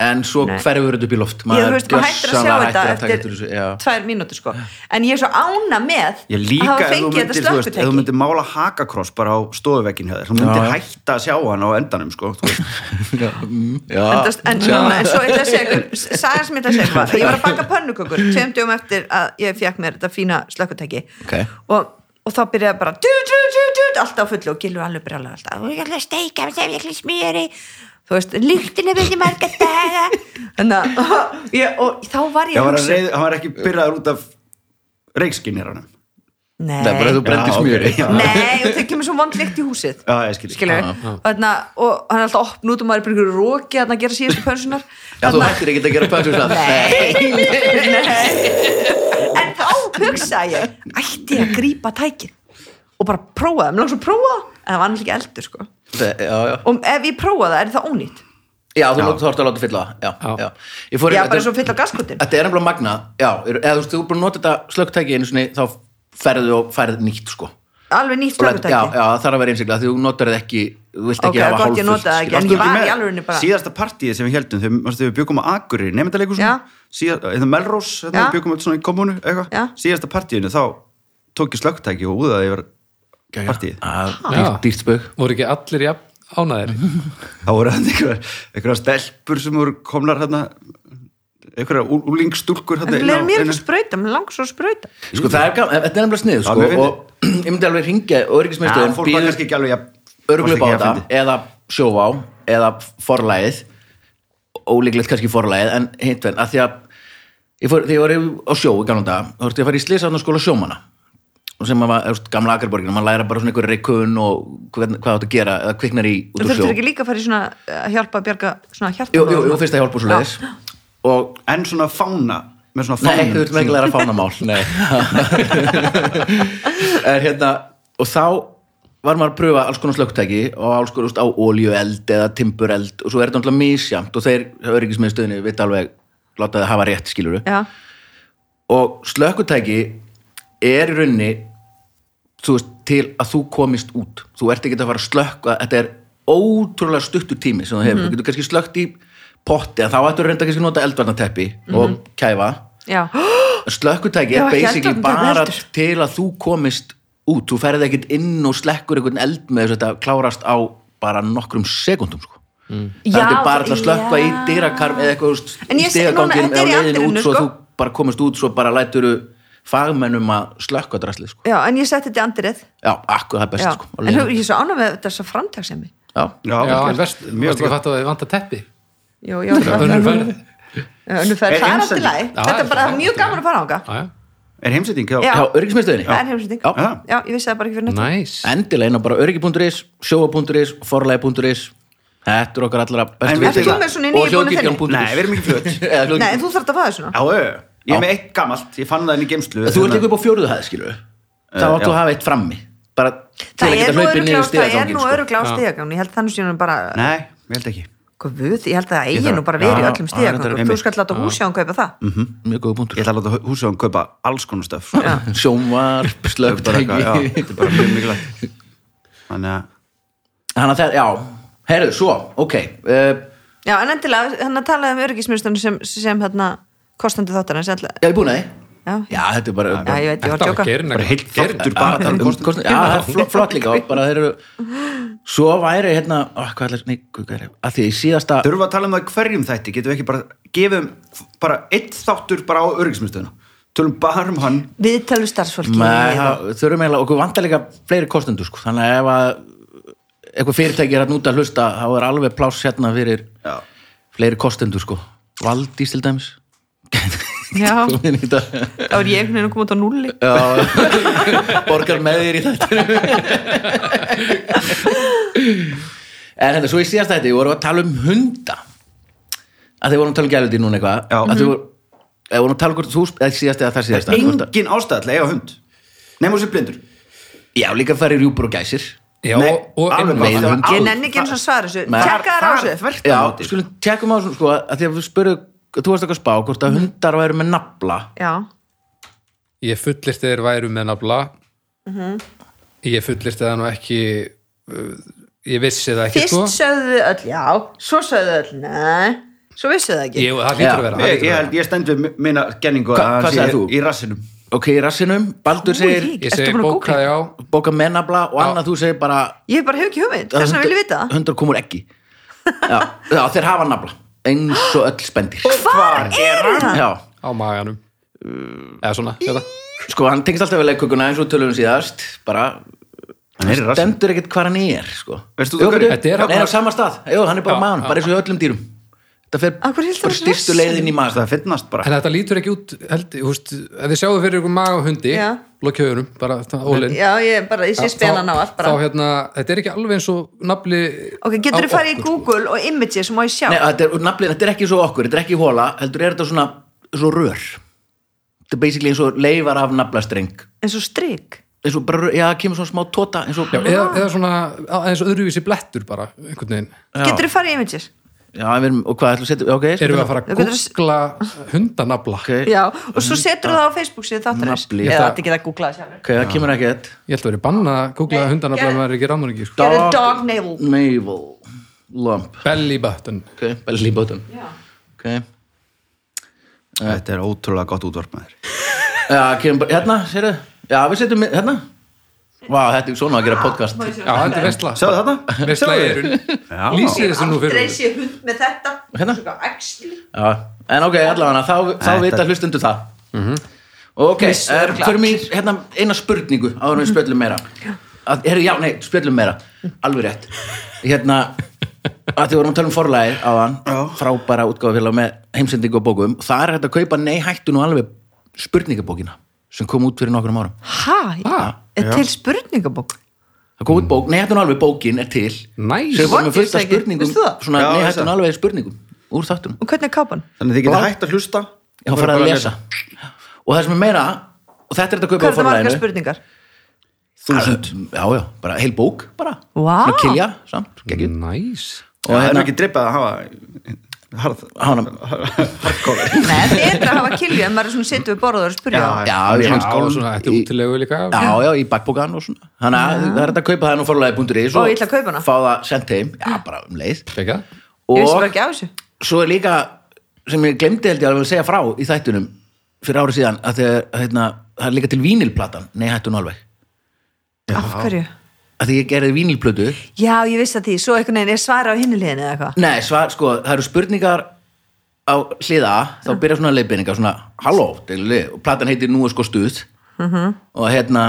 en svo hverfur þetta upp í loft. Ég, þú veist, maður hættir að sjá þetta að taka eftir þessu, já. tvær mínútur sko. En ég er svo ána með Ég að líka hafa ef þú fengið þetta þú veist, ef þú slökkutæki myndir mála hakakross bara á stofuvekkin hjá þér, þú myndir Já, já. hætta að sjá hann á endanum, sko, þú veist. já, en, en, en, en svo ég ætla að segja ykkur sagan sem ég ætla að segja ykkur var ég var að baka pönnukökur tveim dögum eftir að ég fekk mér þetta fína slökkutæki Ok. og, og þá byrjaði bara du, du, du, alltaf fullu og gilur alveg brjálega alltaf og ég ætla að steika með sem ég ætla smjöri þú veist, lyktin er myndi marga daga. Þannig að ég, og þá var ég var hugsa reið, hann var ekki byrjaður út af reikskinniranum. nei, það er bara að þú brendir smjöri já. nei, og það kemur svo vond lykt í húsið Já, ég skil. skilur og, þarna, og hann er alltaf opn út og maður er bara ykkur róki að gera síðustu pönsunar já, þú hættir ekki að gera pönsu Nei, nei. En þá hugsaði ég ætti ég að grípa tækið og bara prófa það, mér langt svo að prófa það en það var náttúrulega ekki eldur sko og ef ég prófa það er það ónýtt já, þú þarfst að láta fylla það já, Já. já. Ég fór í- Já, þetta bara er- svo fylla á gaskotin Þetta er ennbla magna, já, er- eða þú veist, þú er búin að nota þetta slögtæki einu sinni, þá ferðu og færð nýtt, sko. alveg nýtt slökkutæki Já, já, það þarf að vera einsiglega, því þú notar það ekki, þú vilt ekki hafa með alvörinni bara síðasta partíið sem við heldum þegar við byggum á Akureyri, nefndaleikusun eða Melrós, Já. þetta við byggum öll svona í kommunu Já. eitthvað, síðasta partíinu þá tók ég slögtæki og úðaði yfir Já, já. partíið Að Já. Dýrt, dýrt spög. voru ekki allir jafn ánæðir þá voru einhverjar stelpur sem voru komnar hérna einhverjar úlingstúlkur en hérna þú leður mér ekki að sprauta, mér langar svo að sprauta Sko, það er gaman, þetta er ennbla snið, sko, og ég myndi alveg ringja og jafn- örgulega varstu á þetta, eða sjóvá, eða forlæðið, ólíklegt kannski forlæðið, en hint verð, að því að ég fór, þegar ég var á sjó í gamla daga, þá þurfti ég að fara í slisaðan skóla sem var, þú veist, gamla Akarborgina, maður læra bara svona einhverju reykun og hvað, hvað átt að gera, eða kviknar í út þú úr sjó. þurftir ekki líka að fara í svona að hjálpa að bjarga svona hjarta Jú, jú, jú, fyrst að hjálpa svo leiðis og en svona fána með svona Nei, fánum þú með ekki að læra fánamál. Nei. En hérna Og þá var maður að pröfa alls konar slökkutæki og alls konar þú á oljueld eða timbureld og svo er þetta náttúrulega misjamt og þeir öryggismiðstöðinni veit alveg láta það hafa rétt skiluru og slökkutæki er í rauninni þú veist, til að þú komist út. Þú ert ekki að fara að slökka þetta er ótrúlega stuttur tími sem þú hefur, þú getur kannski slökkt í potti þá ættu reynda kannski að nota eldvarnateppi og kæfa. Já. Slökkutæki Já, er basically bara til að þú komist út, þú ferði ekkert inn og slekkur einhvern eld með þess að þetta klárast á bara nokkrum sekundum sko. það er bara að slökka í já. dyrakarm eða eitthvað þú í þetta eða leiðin út svo sko. þú bara komist út svo bara læturu fagmennum að slökka draslið sko. já, en ég setti þetta í andirið já, akkur það er best já. sko, en ég er svo ána með þessa framtagsemi já. já, já, en verst, mjög að gott að þið vanta teppi. Já, Er það er alltaf læg Já, Þetta er bara það mjög gaman að fara ánga Já, já. er heimsetting hjá Já. já, öryggismiðstöðinni. Það er heimsending. Já. Já. Já, ég vissi það bara ekki fyrir Næs endilega inn á bara öryggi.is, sjóa.is forlægi.is þetta er okkar allra En bestu og hljóðkirkjan.is Nei, við erum ekki. Eða Nei, þú að fá það svona. Já, já, ég er Já. með eitt gamalt, ég fann það inn í geimslu þú ert líka upp á fjóruðu hæð skilur þá Eh, áttu já. að hafa eitt frammi bara til Það að er geta nú hlaupið niður örugglega- það er nú sko. öruglega á stíðagangin Ég held þannig séum bara Nei, ég held ekki. Guð, ég held að það Ég eigi nú bara verið í öllum er Þú skall láta húsjá hann kaupa það. Mjög góða Ég punktur ætla að láta húsjóðan kaupa alls konar stöf sko. já, slögtæki Þetta er bara mjög mikilvægt. Þannig að þannig já, herðu, svo ok, uh, Já, en endilega, hann að talaði um öryggismjöstunum sem, sem hérna kostandi þáttarins Já, já, ég er búin að því. Já, já, þetta er bara já, ég veit, ég var Þetta að var tjóka gerin bara heilt þáttur bara tala um kostnað já, það er flott, líka bara þeir eru svo væri hérna, hvað er nei, hvað er að því í síðasta Þurfum við að tala um það hverjum þætti Getum við ekki bara gefum bara eitt þáttur bara á öryggismiðstöðuna Tölum bara um hann. Viðtölu starfsfólki Nei, það þurfum eiginlega, okkur vantar líka fleiri kostendur sko, þannig að ef að eitthvað fyrirtæki er að núta að hlusta þá er alveg pláss hérna fyrir Já. fleiri kostendur sko. Valdís til dæmis Já, þá er ég einhvern veginn að koma út á nulli Já, borgar með þér í þetta En þetta, svo í síðast þetta, við vorum að tala um hunda. Að þið vorum að tala um gæludi núna eitthvað. Að þið voru, eða vorum að tala um hvort þú eða síðast eða það síðast engin ástæð til að eiga hund. Nema þessi blindur. Já, líka að fara í rjúpur og gæsir. Já, Nei, og, það. Ég nenni ekki eins og svara þessu. Nei. Tjekka þær á þessu. Á skulum tjekkum á þessu sko að því að við spurðu, þú varst eitthvað spá hvort að hundar væru með nafla. Já, Ég fullist þeir væru með nafla. Mhm. Ég fullist það nú ekki uh, Ég vissi það ekki fyrst sko. sögðu öll já Svo sögðu öll, nei Svo vissu það ekki. Ég, það vera, það ég, ég, ég stend við minna genningu Hva- hvað sé sagðir þú? í rassinum. Ok, í rassinum, Baldur segir Ég Ertu segi búin að bókaði á bóka með nafla og Já. annað þú segir bara Ég bara hef ekki hugmynd, þess vegna vil ég vita. Hundar komur ekki. Já, já, þeir hafa nafla eins og öll spendir Hvar er hann? já, á maganum. Eða svona, þetta. Sko hann tengist alltaf við leikkökuna eins og tölum síðast bara Hann er í rassinum stendur ekkert hvar hann er sko. Veistu þú Jú, hverju? Þetta er Nei, bara- á sama stað, Jú, hann er bara Já, maðan, já, bara eins og í öllum dýrum hverju hildur bara það styrstu leiðin í maður Það finnast bara En þetta lítur ekki út, held, veist, ef þið sjáðu fyrir ykkur maga á hundi, Já. lokja augunum, bara það, ólinn. Já, ég bara, ég sé spenan á allt Þá bara hérna, þetta er ekki alveg eins og nafli Ok, getur á farið í sko. Google og images og má ég sjá Nei, þetta er, naflin, þetta er ekki svo okkur, þetta er ekki hóla heldur er þetta svona, svo rör þetta er basically eins og leifar af naflastreng eins og strik eins og bara, já, kemur svona smá tóta eins og, Já, eða, eða svona, eins og öðruvísi blettur bara, einhvern veginn. Getur þú farið í images? Já, við erum, og hvað ætlum að setja, ok Erum við að fara að googla hundanafla? ok, Já, og svo setur það á Facebook síðu þáttarins. Nafli. Eða Ég þetta ekki það googlaði sjálfur. Ok, það kemur ekki eitt Ég held að vera banna að googla gerðu- en maður er ekki ekki, sko. Gerðu dog navel. navel. Lump. Belly button. ok, belly button. Já. ok, Þetta er ótrúlega gott útvarp með þér já, kemur bara, hérna, sérðu? Já, við setjum, hérna vá, þetta er svona að gera podcast. Já, þetta er veistla. Sjáðu þarna? Veistla í eirun. Já. Lýsið þessu nú fyrir. Aldrei sé hund með þetta. Hérna? Svo æxli. Já, en ok, allavega, þá, þá Þetta- vita hlustundu það. Ok, Vissu er, örugglega förum í hérna, eina spurningu áður en við spjöllum meira. Að, herri, já, nei, spjöllum meira. Alveg rétt. Hérna, að þið vorum að tala um forlæði á hann Já. frábæra útgáfafélag með heimsendingu og bókum og það er hægt að kaupa nei hættu nú alveg spurningabókina sem kom út fyrir nokkrum árum. Ha, Ah, er til spurningabók. Það kom út bók, nei hættu nú alveg bókin er til. Nice. sem var What? með fullt af spurningum svona Já, nei ég hættu sé nú alveg spurningum úr þáttunum. Og hvernig er kápan? Þannig þið getur hægt að hlusta. Var farið að lesa. og það sem er meira og þetta er þetta að kaupa Hvað á er það margar forlæðinu spurningar? Þúsund. Já, já, bara heil bók bara. Vá. Svona kilja, samt, geggjum. Nice. Og það er hérna- ekki drippað að hafa hardcore. Nei, betra að hafa kilju en maður er svona sittu við borður og spurja Já, já, þetta er í- útilegu líka. já, já, í bakbókan og svona. Þannig að það er þetta að kaupa það nú forlæði.is Ó, ég ætla að kaupa hana. fá það sendt heim, já, bara um leið. Fekka? Ég vissi og bara ekki á þessu. svo er líka sem ég glemdi held ég að segja frá í þættunum fyrir árið síðan að hérna, það er líka til vínilplatan. Nei, hættu nú alveg. Af hverju? Að því ég gerði vínilplötu. Já, ég vissi að því, svo einhvern veginn er svara á hinnuleginu eða eitthvað? Nei, svar, sko, það eru spurningar á hliða, þá byrja svona leiðbyrningar svona, halló, deilili og platan heitir nú er sko stuð Mhm. og hérna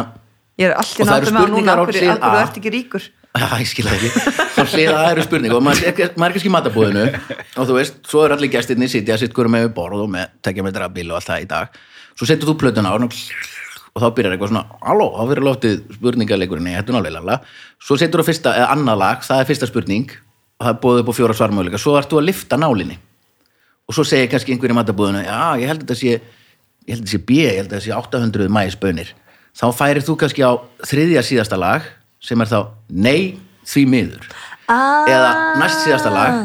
Ég er Og það eru spurningar á af hverju hlið af hverju A. þú ert ekki ríkur? Já, ég skil það ekki. Svo hliða það eru spurning og maður, er- maður er kannski í matabúðinu og þú veist, svo er allir gestirni sitja sitt hverju með borð og með tekja með drafbíl og allt það í dag. Svo setur þú plötuna á og, og þá byrjar eitthvað svona halló, þá verður loftið spurningaleikurinn í hættun alveg lala svo setur þú fyrsta, eða annað lag, það er fyrsta spurning og það er búið upp á fjóra svarmöguleika. Svo ert þú að lifta nálinni. Og svo segir kannski einhver í matabúðinu já, ég held að þetta sé, ég held að þetta sé B ég held að þetta sé 800 mæsbönir þá færir þú kannski á þriðja síðasta lag sem er þá nei því miður. Ah. eða næst síðasta lag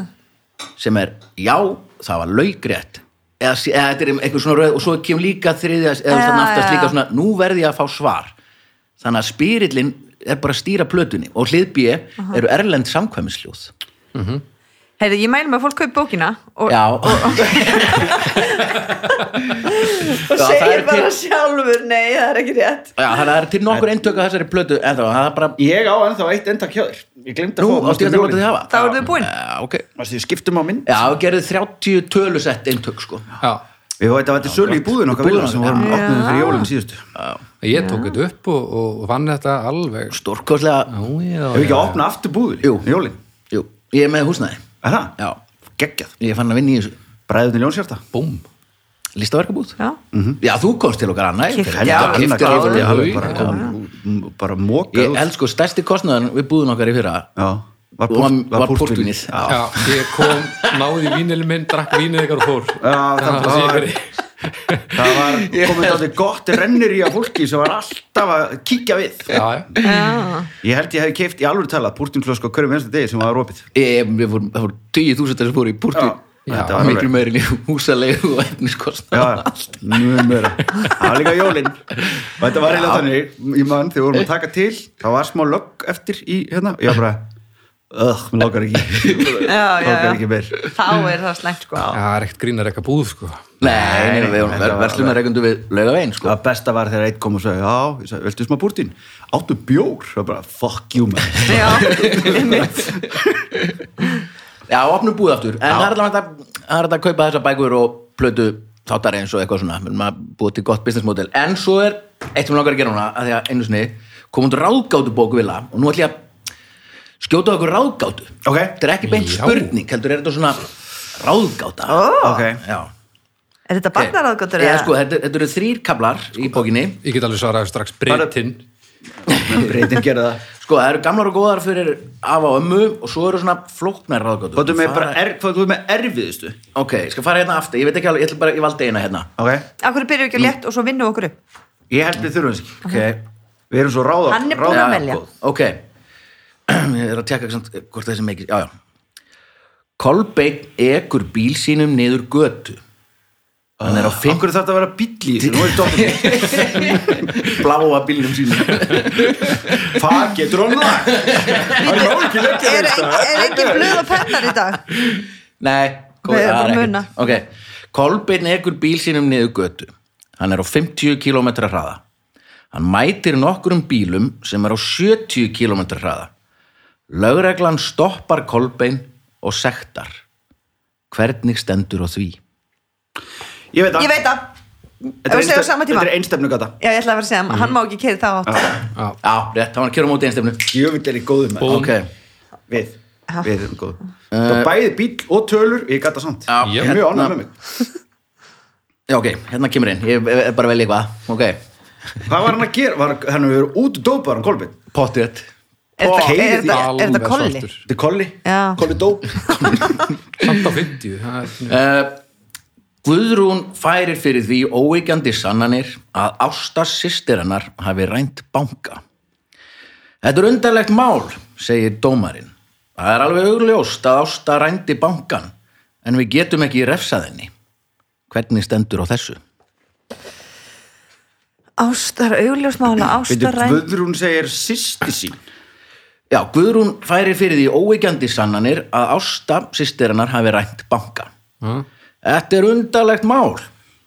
sem er já, það var laugrétt eða, sí- eða þetta er einhver svona röð og svo kemur líka þriðja eða þannig aftast já. líka svona nú verði ég að fá svar. Þannig að spyrillin er bara að stýra plötunni og hlið B eru erlend samkvæmisljóð Heyrðu, ég mæli með að fólk kaupi bókina og, já, og Já, það segir bara til- sjálfur nei, það er ekki rétt. Já, þannig að það er til nokkur eintök af þessari plötu en þá, það er bara Ég á ennþá eitt endak hjá þér. Ég glemd að nú, fá að það Þá eru þau búin. Já, ok. Varstu, ég skiptum á mynd? Já, við gerðum 30 tölusett eintök sko. Já, Við veit að þetta er sölu í búðin okkar vilja sem vorum opnið fyrir jólinn síðustu. Ég tók þetta upp og, og vann þetta alveg. Já, Hefur ekki já. að opna aftur búðin Jú. í jólinn jú, ég er með húsnæði Er það? já, geggjað. Ég fann að vinna í þessu Bræðunni Ljónshjarta Búm listaverkabúð? Já, Já, þú komst til okkar annað Keypti. Já, hau. bara, bara mókað Ég held sko stærsti kostnaðan við búðum okkar í fyrra Já, var, var, púrt- var púrtvínið Já, ég kom, náði vínilin minn, drakk vínið ykkar og fór. Já, það, það var, það var komið þetta gott rennir í að fólki sem var alltaf að kíkja við. Já, já, já, Ég held ég hef keift í alveg talað púrtinflösku á hverjum einstu degi sem var opið. Ég, við fórum, það fóru 20.000 sem fóru í Já, þetta Já, var miklu meirinn í húsalegu og efniskostnað. Já, mjög meira. Það var líka jólin. Og þetta var eiginlega þannig í mann þegar við vorum að taka til það var smá lögg eftir í hérna. Ég var bara Ögh, mér lókar ekki. Já, já, Lókar ekki meir. Þá er það slæmt sko. Það er ekkert grínar eitthvað búð sko. Nei, nei, við við laugavegin sko. Það besta var þegar einn kom og sagði Já, sagði, veltu smá púrtin Áttu bjór, það var bara, fuck you man. Já, einmitt. Já, opnum búð aftur. En það er alltaf að, það er hægt að kaupa þessa bækur og plötu þáttar eins og eitthvað svona. Að búa til gott business model. En svo er eitt sem langar að gera núna að því að einu sinni komum til ráðgátu bóku vilja og nú ætlum ég að skjóta okkur ráðgátu. Ok. Þetta er ekki beint Já. spurning, heldur er þetta svona ráðgáta. Ok, Já. Er þetta barnaráðgóttur? Eða? sko, þetta, þetta eru þrýr kablar í bókinni. Ég get alveg svaraði strax breytin breytin gera það. Sko, það eru gamlar og góðar fyrir afa og ömmu og svo eru svona flóknar ráðgátur. Hvað er með, bara er, hvað er með erfiðustu. Ok, ég skal fara hérna aftur, ég veit ekki alveg, ég ætla bara, ég valdi eina hérna. Ok, Akkur byrjuðu ekki að létt og svo vinnum við okkur upp? Ég held við þurfum þess ekki. Ok, Við erum svo velja. ok Ég er að tjekka samt, hvort þessi mikið Já, já. Kolbeinn ekur bíl sínum niður götu. Hann er á fimm Akkur þetta að vera bíll í þessu, nú er dóttir bláa bílnum sínum. Hvað getur hann lag? Hann Er, þetta. er, ekki blöð og pennar í dag? Nei, Við erum það bara er að ekkert. muna. Ok, Kolbeinn ekur bíl sínum niður götu. Hann er á 50 km hraða. Hann mætir nokkrum bílum sem er á 70 km hraða Lögreglan stoppar Kolbeinn og sektar. Hvernig stendur á því? Ég veit Ég það veit það. Þetta er einstef- er einstefnu gata. Já, ég ætla að vera að segja, hann má ekki keira það átt Já, Já, rétt, það var að kjöra á móti einstefnu. Jöfitt er í góðum Ok, Við, við erum góð. Það er bæði bíl og tölur Ég gata samt. Já, Ég er mjög hérna- ánægð með mig. Já ok, hérna kemur inn. Ég er bara að velja eitthvað. Ok, Hvað var hann að gera? Var, hann hefur verið út dópar hann Kolbeinn. Pottið Er þetta- kolli? Þetta er Kolli Já. Kolli dóp Samt á 50 það er- uh, Guðrún færir fyrir því óeikjandi sannanir að Ásta sýstir hennar hafi rænt banka. Þetta er undarlegt mál, segir dómarinn. Það er alveg augljóst að Ásta rændi bankan, en við getum ekki refsað henni. Hvernig stendur á þessu? Ástar, augljósmála, ástar ræn Guðrún segir sýsti sín Já, Guðrún færir fyrir því óeikjandi sannanir að Ásta sýstir hennar hafi rænt banka. Já. Þetta er undarlegt mál,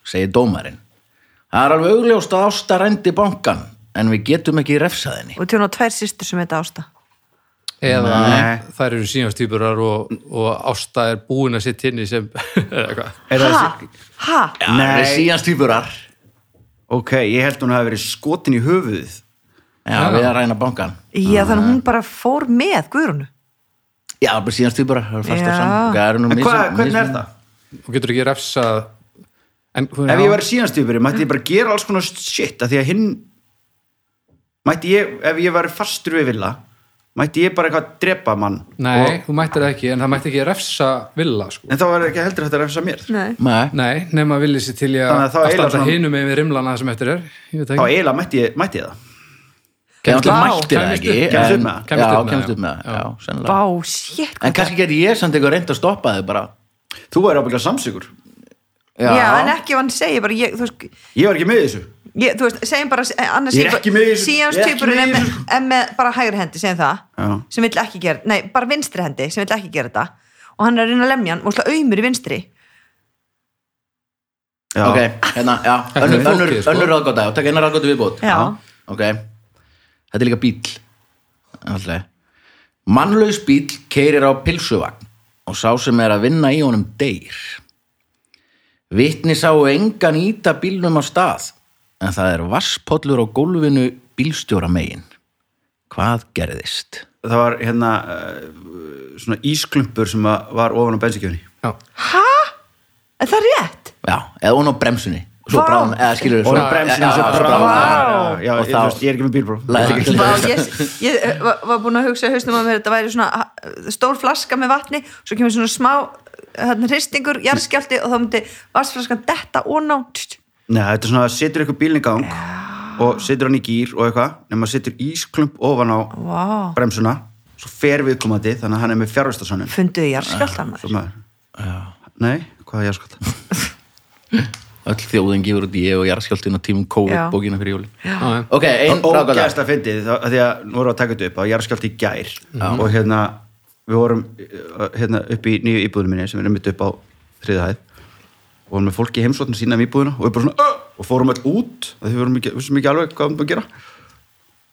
segir dómarinn. Það er alveg augljóst að Ásta rændi bankan, en við getum ekki refsað henni. Og tjóna tvær sýstur sem heita Ásta eða Nei. þær eru síðanstýpurar og, og Ásta er búin að sitt sem. Er það Ha? Ha? Já, það er Nei. síðans týpurar. Ok, ég held hún hafi verið skotin í höfuðið Já, við að ræna bankan. Já, þannig að hún bara fór með Guðrúnu Já, bara síðans týpurar, það fastar Já. saman. Það nú En misjafn- hvað, hvernig er það? og getur ekki refsað en, Ef ég var síðanstýpuri, mætti ég bara gera alls konar shit, af því að hinn mætti ég, ef ég var fastur við villa, mætti ég bara eitthvað drepa mann Nei, og, þú mættir það ekki, en það mætti ekki refsa villa, sko. en þá var ekki heldur hægt að refsa mér Nei Nei, nema vilja sér til í að að að svona- hinum með rimlana sem eftir er ég veit þá ekki. eiginlega mætti ég, mætti ég það ekki. upp- með Já, upp með já. já. Vá, shit En kannski geti ég samt eitthvað reynd að stoppa þau bara. þú væri ábygglega samsökur, Já, en ekki ef hann segir bara ég, þú, veist, ég var ekki með í þessu ég, þú veist, segjum bara eh, annars Ég er ekki með þessu, síðans ég er með er með, bara hægri hendi, segjum það Já. sem vill ekki gera, nei, bara vinstri hendi sem vill ekki gera þetta og hann er að reyna að lemja hann og slá auðmur í vinstri Já. Ok, hérna, já, önnur, önnur, sko. önnur ráðgóta, og taka eina ráðgóta viðbót. Já. Ok, þetta er líka bíl. Alltaf. Mannlaus bíl keirir á pilsuvagn og sá sem er að vinna í honum deyr. Vitni sáu engan íta bílnum á stað, en það er vasspollur á gólfinu bílstjóra megin. Hvað gerðist? það var hérna uh, svona ísklumpur sem að var ofan á bensinkjöfni Já, Er það rétt? já, eða hún á bremsunni svo bráðum, eða skilur og það bremsinu svo bráðum Og ég, þá- þú veist, ég er ekki með Vá, ég, eh, var, búin að hugsa hausnum að mér þetta væri svona stór flaska með vatni svo kemur svona smá hérna, hristingur, jarðskjálti og þá myndi vassflaskan detta og ná Nei, þetta er svona að setur eitthvað bílinn í gang og setur hann í gýr og eitthvað nema setur ísklump ofan á bremsuna svo fer viðkomandi þannig að hann er með fjárvistasönnum funduðu jarðskjáltan maður. Nei, hvað er jáskvæmt? öll þjóðin gefur út ég og jarðskjáltin og tímum COVID Já. bókina fyrir jólin. Já, já. ok, ein ráðgata Ógæðslega fyndið þá- af því að nú erum við að taka þetta upp á jarðskjálti í gær. Og hérna við vorum uh, hérna upp í nýju íbúðinu minni sem erum mitt upp á þriða hæð. Og vorum með fólki heimsóttin sína um íbúðina og við bara svona uh, og fórum öll út af því við vorum ekki, vissum ekki alveg hvað við varum að gera.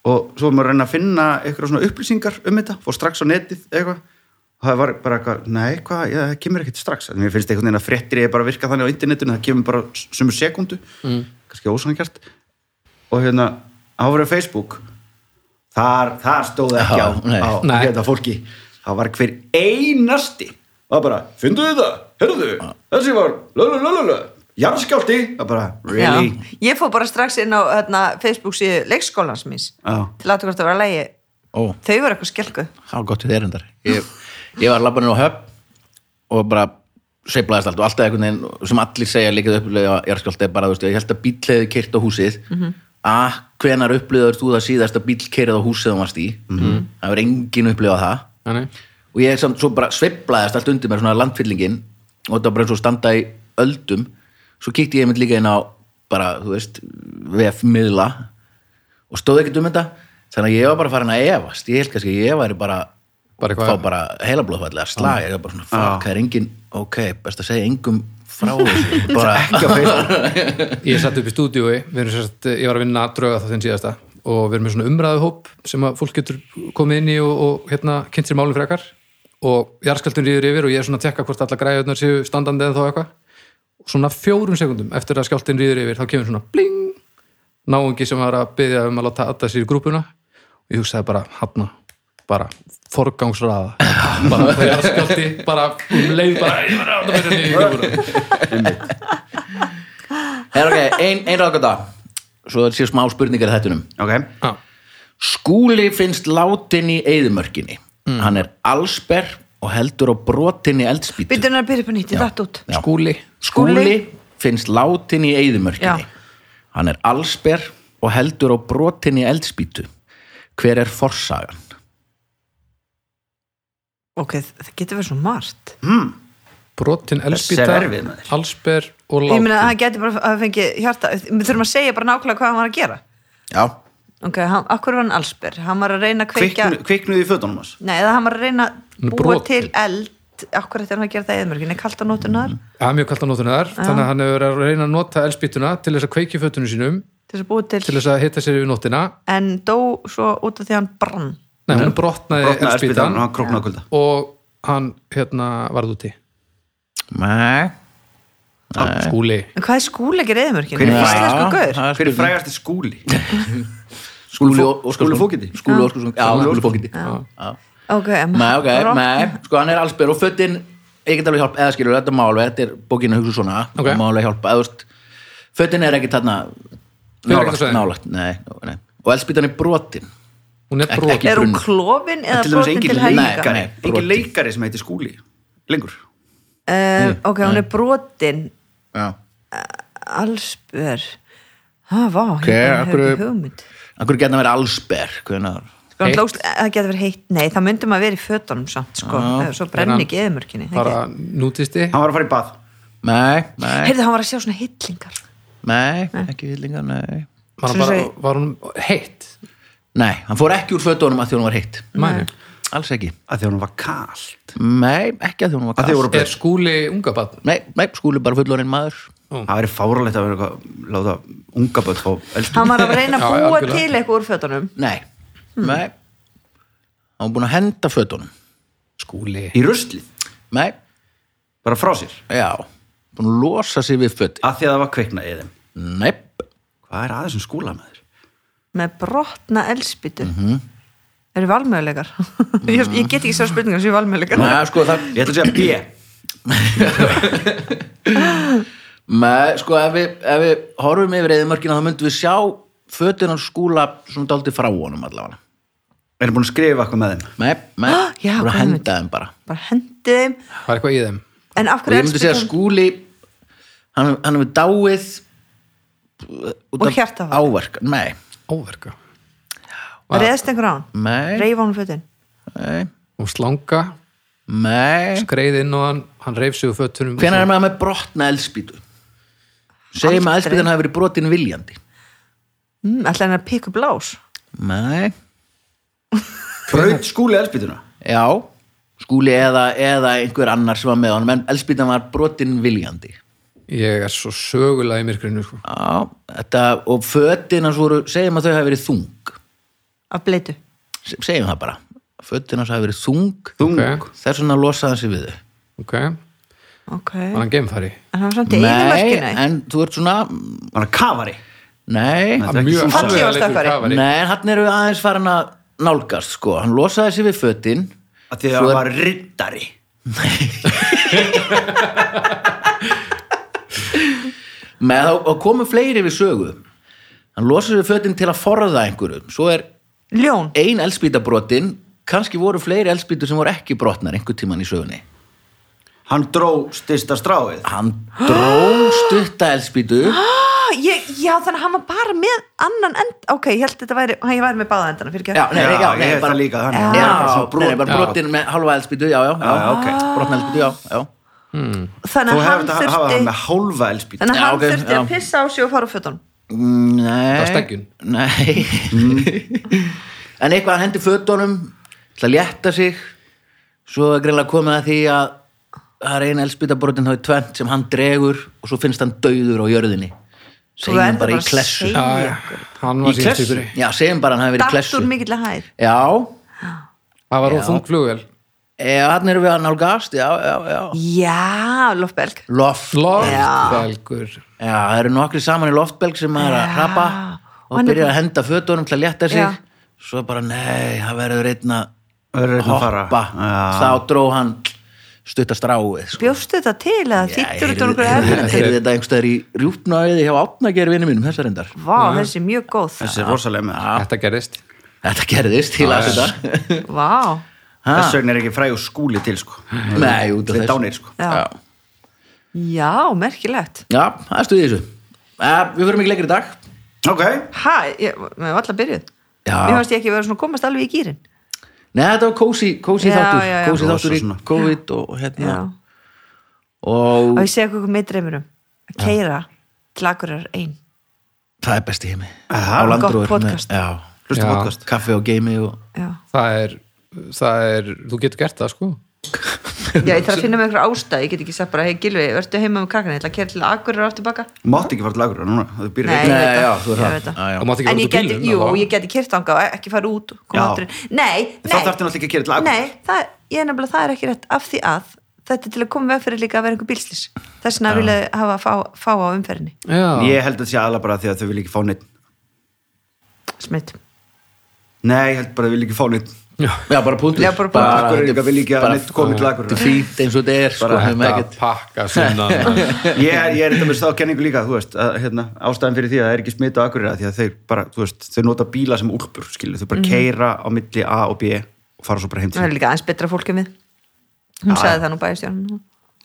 Og svo vorum við að reyna að finna eitthvað svona upplýsingar um þetta fór strax á netið eitthvað. og það var bara eitthvað, nei, hvað, já, það kemur ekkert strax. En mér finnst einhvern veginn að fréttir ég bara að virka þannig á internetinu, það kemur bara sumur sekundu mm. kannski ósangjart og hérna, áfrið Facebook þar, þar stóð ekki á, Já, nei. á Nei. hérna fólki. Það var hver einasti það bara, fyndu þið það, hörðu þessi var, lalalala jarðskjálti, það bara, really? Ég fór bara strax inn á hérna, Facebook síðu leikskólans míns Já. til að hvort það var að lægi Ó, þau var eitthvað skelkuð það ég, var labbaninn á höfn og bara sveiflaðist allt og alltaf einhvern veginn sem allir segja líkað upplega jarðskjálti er bara, þú veist, ég held að bíl hefði kyrt á húsið. A, hvenar upplýður þú það síðast að bíl kyrið á húsið þú varst í? Það var engin upplifað það. Já, nei. og ég samt svo bara sveiflaðist allt undir mér svona landfyllingin og þetta var bara eins og standa í öldum. Svo kíkti ég mynd líka inn á bara, þú veist, vefmiðla og stóð ekkert um þetta. Þannig að ég var bara farin að efast. Ég held kannski að ég væri bara Bara eitthvað- fá bara heilablóðfalli að slag ég var bara svona, fuck, það er engin ok, best að segja engum frá þessu. Bara ekki á Facebook. Ég satt upp í erum sérst, ég var að vinna drauga það þinn síðasta og við erum með svona umræðuhóp sem að fólk getur komið inn í og, og hérna kynnt sér málum frekar. Og jarðskjaldun ríður yfir og ég er svona að tekka hvort alla græðunar séu standandi eða þá eitthvað. Og svona fjórum sekundum eftir að skjáltin ríður yfir þá kemur svona bling náungi sem var að byggja um að láta aðta sér í grúpuna og ég hugsaði bara hafna, bara forgangsraða. Bara er skjálti bara um leið bara ég var að láta mér í grúpuna er ok, ein, ein ráðgata svo það sé smá spurningar þettunum ok, Já. Skúli finnst látin í eyðumörkinni hann er allsber og heldur á brotin í eldspýtu. Skúli. Skúli Skúli. finnst látin í eyðumörkinni Já. hann er allsber og heldur á brotin í eldspýtu. Hver er forsagan? Ok, það getur verið svo margt. Brotin Þessi elspýta, er erfið, maður. allsber og Ég meina að látin hann getur bara að fengi hjarta Við þurfum að segja bara nákvæmlega hvað hann var að gera. Já, Ok, hann, akkur var hann allsber Hann var að reyna að kveikja Kviknu, kviknuði í fötunum hans. Nei, eða hann var að reyna að búa brotinn. til eld. Akkur eftir hann að gera það eðmörgin Er kalt á nótunar Það er mjög kallt á nótunni þar þannig að hann hefur verið að reyna að nota elspýtuna til þess að kveiki fötunum sínum Til þess að búa til, til þess að hitta sér yfir nóttina. En dó svo út af því að hann brann Nei, hún brotnaði elspýtan og hann og hann hérna varð úti. Nei. Skúli. En hvað er skúleikir eðmörgin? Hver er Íslensku gaur? er hver er frægasti skúli? Skúli Skúli Fókiti? Skúli Óskarsson. Já, Skúli Fókiti Ok, nei, sko hann er allsber og fötin ég get alveg hjálpa, eða skilur þetta má alveg þetta er bókin að hugsa svona, Ok. það má alveg hjálpa fötin er ekki þarna er ekkert nálægt, svæðinu. nálægt, nei, nei. Og elspýtan er brotin hún er Ekki- brotin. ekki- Er hún klofin eða brotin til Nei, helga? nei. leikari brotin. engin leikari sem heitir skúli lengur. Uh, ok, hún er brotin. Já. Allsber. Það var, Ok, ég bara af hef hverju- ekki hugmynd. Akkur geta verið allsber, hvernig Sko, hlóst, það getur verið heitt. Nei, það myndum að vera í fötunum samt sko. Já. Svo brenni ekki eðmörkinni bara nútisti? Hann var að fara í bað. Nei, nei, Heyrðu, hann var að sjá svona hillingar. Nei, ekki villingar, nei. Var, hann Sem bara, segi- var hún heitt Nei, hann fór ekki úr fötunum að því hún var heitt. Mæni. Alls ekki. Að því hann var kalt? Nei, ekki að því hún var Að því kall voru- er skúli unga barn? Nei, nei, skúli bara fullorinn maður. Það væri fáralegt að vera eitthvað láta unga börn fá elspýtu Hann var að reyna að Já, búa algjörlega. til eitthvað úr fötunum. Nei, nei. Hann var búin að henda fötunum. Skúli. Í ruslið, Nei, bara frá sér? Já. Búin að losa sig við föt að því að það var kveikna í þeim? Nei, hvað er aðeins sem skúla með? Með brotna elspýtu mm Mhm. -hmm. eru valmöguleikar? Ég, ég get ekki svo spurningar sem valmöguleikar. Nei, sko það ég ætla að segja B. Með, sko, ef við, ef við horfum yfir eðimörkina þá myndum við sjá fötin hans skúla svona dálítið frá honum allavega. Er búin að skrifa eitthvað með þeim? með, með, Já, bara henda þeim bara. Bara hendi þeim. Það er eitthvað í þeim. En af og hverju ég myndi segja að elspýtan- skúli hann, hann hefur dáið út Og af hjartaáfall? áverk, nei, Óverka. Reðst einhver á hann, nei, reyf á hann fötin? Nei, Og slanga, nei. Skreið inn og hann Hann reif sig úr fötunum. Hvenær er maður með brotna elspýtu segjum að Aldrei. elspýtan hafi verið brotin viljandi. Mm, ætla hann að pikka upp lás? Nei, Braut skúli elspýtuna? já. Skúli eða, eða einhver annar sem var með honum en elspýtan var brotin viljandi Ég er svo sögulega í myrkrinu sko. já, þetta, og fötin hans voru segjum að þau hafi verið þung. Af bleitu. Se- segjum það bara. Fötin hans hafi verið þung. Þung? Ok. þess vegna losaði hann sig við þau. Ok, ok, var hann geimfari? En hann var samt í Nei, en þú ert svona Var hann kafari? Nei, er nei, hann eru aðeins farin að nálgast, sko, hann losaði sig við fötin. Að því að hann er- var riddari með og komu fleiri við sögu. Hann sig við fötin til að forða einhverju svo er ljón, ein elspýtabrotin kannski voru fleiri elspýtur sem voru ekki brotnar einhver tíman í sögunni. Hann dró styrsta stráið. Hann dró stutta elspýtu ah, ég, já þannig að hann var bara með annan end, ok, ég held að þetta væri hann ég væri með báða endana, fyrir já, nei, Já, nei, já, ég nei, það líka þannig. já, bara svona nei, bara Já. brotin með halva elspýtu já, já, já, Já, já, ok. brotna elspýtu, já, já þannig Þú að hann þurfti þannig að Já, hann þurfti að pissa á sig og fara á fötunum. Mm, Nei. Það var steggjun. Nei. En eitthvað hann hendi fötunum til að létta sig. Svo er greinlega komið að því að það er eina elspýtabrotin þá er tvent sem hann dregur og svo finnst hann dauður á jörðinni. Segjum bara í klessu. Já, já, hann var Í klessu? síðstýpuri Já, segjum bara hann hafi verið í klessu. Það var Já. á þung flugvel eða hann erum við að nálgast Já, já, já. Já, Lofberg Loft Loftbelgur. Já, það eru nokkri saman í loftbelg sem er að Já. hrapa Og hann er byrja að henda fötunum til að létta sig. Já. svo bara, nei, það verður einn að að hoppa. Já. þá dró hann stutta stráið sko. bjóstu þetta til eða Já, þýttur heyrði- þetta okkur heyrði- erfitt heyrði þetta einhverstaðar í rjúpnaðið hjá átnagerð vinnu mínum, þessar endar vá, þessi er mjög góð. Þessi er rosalega með. Þetta gerðist. Þetta gerðist að. Þess vegna er ekki frægur skúli til sko. Nei, út af þessu. dánir sko. Já, Já. já merkilegt. Já, það er stuðið þessu. Uh, Við fyrir ekki leikir í dag. Ok, hæ, ég, við erum alltaf byrjuð. Já. mér fannst ég ekki vera svona komast alveg í gýrin Nei, þetta var kósi, Já, þáttur. já, já. Kósi þáttur í. COVID og hérna. Já, Og og ég segi okkur með dreymurum að keira til akkurar ein. Það er besti heimi. Aha, Á. Já, Já. podcast. Kaffi og geimi og já, Það er, það er, þú getur gert það sko. Já ég þarf að finna með einhver ástæð ég get ekki sagt bara, hei Gilvi, verður heima með krakkana ég ætla að keira til akkurar aftur baka. Mátt ekki fara til lagur núna, það býr Nei. Ég veit það. Ég það. veit það. Já, já. og en ég geti, jú, þá- ég geti kert þanga og ekki fara út nei, Þá nei, þarftu náttúrulega ekki að gera til lagur nei það, ég er nefnilega, það er ekki rétt af því að þetta er til að koma veg fyrir líka að vera einhver bílslis þess vegna vilja hafa fá, fá á umferðinni. Já, Ég held að það sé aðla bara því að þau vil ekki fá neitt smitt Nei, ég held bara að þau vil ekki fá neitt já. Bara punktur Já, bara punktur. Akureyringar vilja ekki að bara- neitt komi til Akureyrar. Þetta er fínt eins og þetta er sko, Bara Þetta ekkert- pakka sunnan Ég er, ég er þetta með stákenningu líka, þú veist að, hérna, ástæðan fyrir því að það er ekki smita á Akureyra því að þeir bara, þú veist, þau nota bíla sem úlpur skilur, þau bara Mhm. keira á milli A og B og fara svo bara heim til það er líka aðeins betra fólki við hún Já, sagði það nú bæðistjórn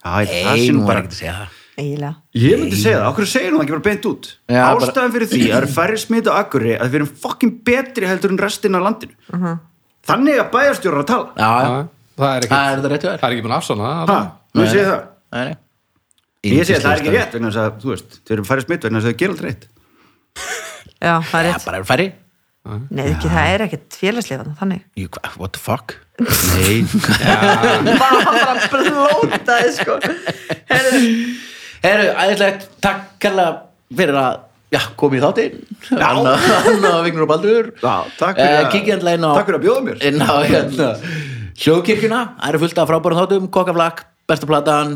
Já, það sé nú bara ekkert að segja það eiginlega Ég myndi segja það, okkur segir hún ekki bara beint út Já, bara- Ástæðan fyrir því að það er færri smita á Akureyri að við erum fokkin betri heldur en restin af landinu Mhm. Þannig að bæjarstjórar að tala. Já, já, Það er það ekki er þetta rétt Það er ekki búin að afsana Ha, það nú sé það. Nei, nei. Ég segi að það er ekki rétt vegna þess að, þú veist, þau eru færri smitt vegna þess að þau gera alltaf rétt já, það er rétt. bara eru færri. Nei, ekki, það er ekkert félagslega þannig. Hva- What the fuck? Nei. Bara hann bara blótaði sko. Herðu, Herru, æðislegt, takk kærlega fyrir að Já, komið í þáttinn. Anna, Anna Vignur og Baldur. Eh, fyrir að- Kíkja endla inn á Takk fyrir að bjóða mér. Inn á hérna Hljóðkirkjuna, það eru fullt af frábærum þáttum. Kokkaflak, besta platan.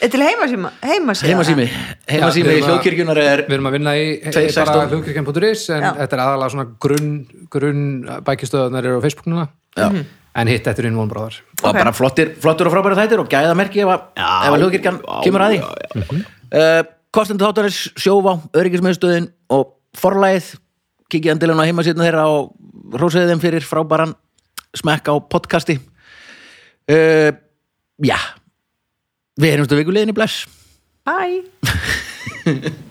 Er til heimasíma heimasíma Heimasími. Heimasími Já, við erum að- hljóðkirkjunar er Við erum að vinna í í 216. bara hljóðkirkjan.is en Já. þetta er aðalega svona grunn, grunn bækistöðunar eru á Facebooknuna Já. en hitt eftir inn vonbráðar og Ok. bara flottir, flottur og frábæri þættir og gæðamerki ef að, ef að hljóðkirkjan kemur að því. uh, kostendu þáttarins sjófá, öryggismiðstöðin og forlæð kikið endilega á heimasýtna þeirra og rósiði þeim fyrir frábæran smekk á podcasti. Uh, já. Við erum stu vikulegin í bless. Bye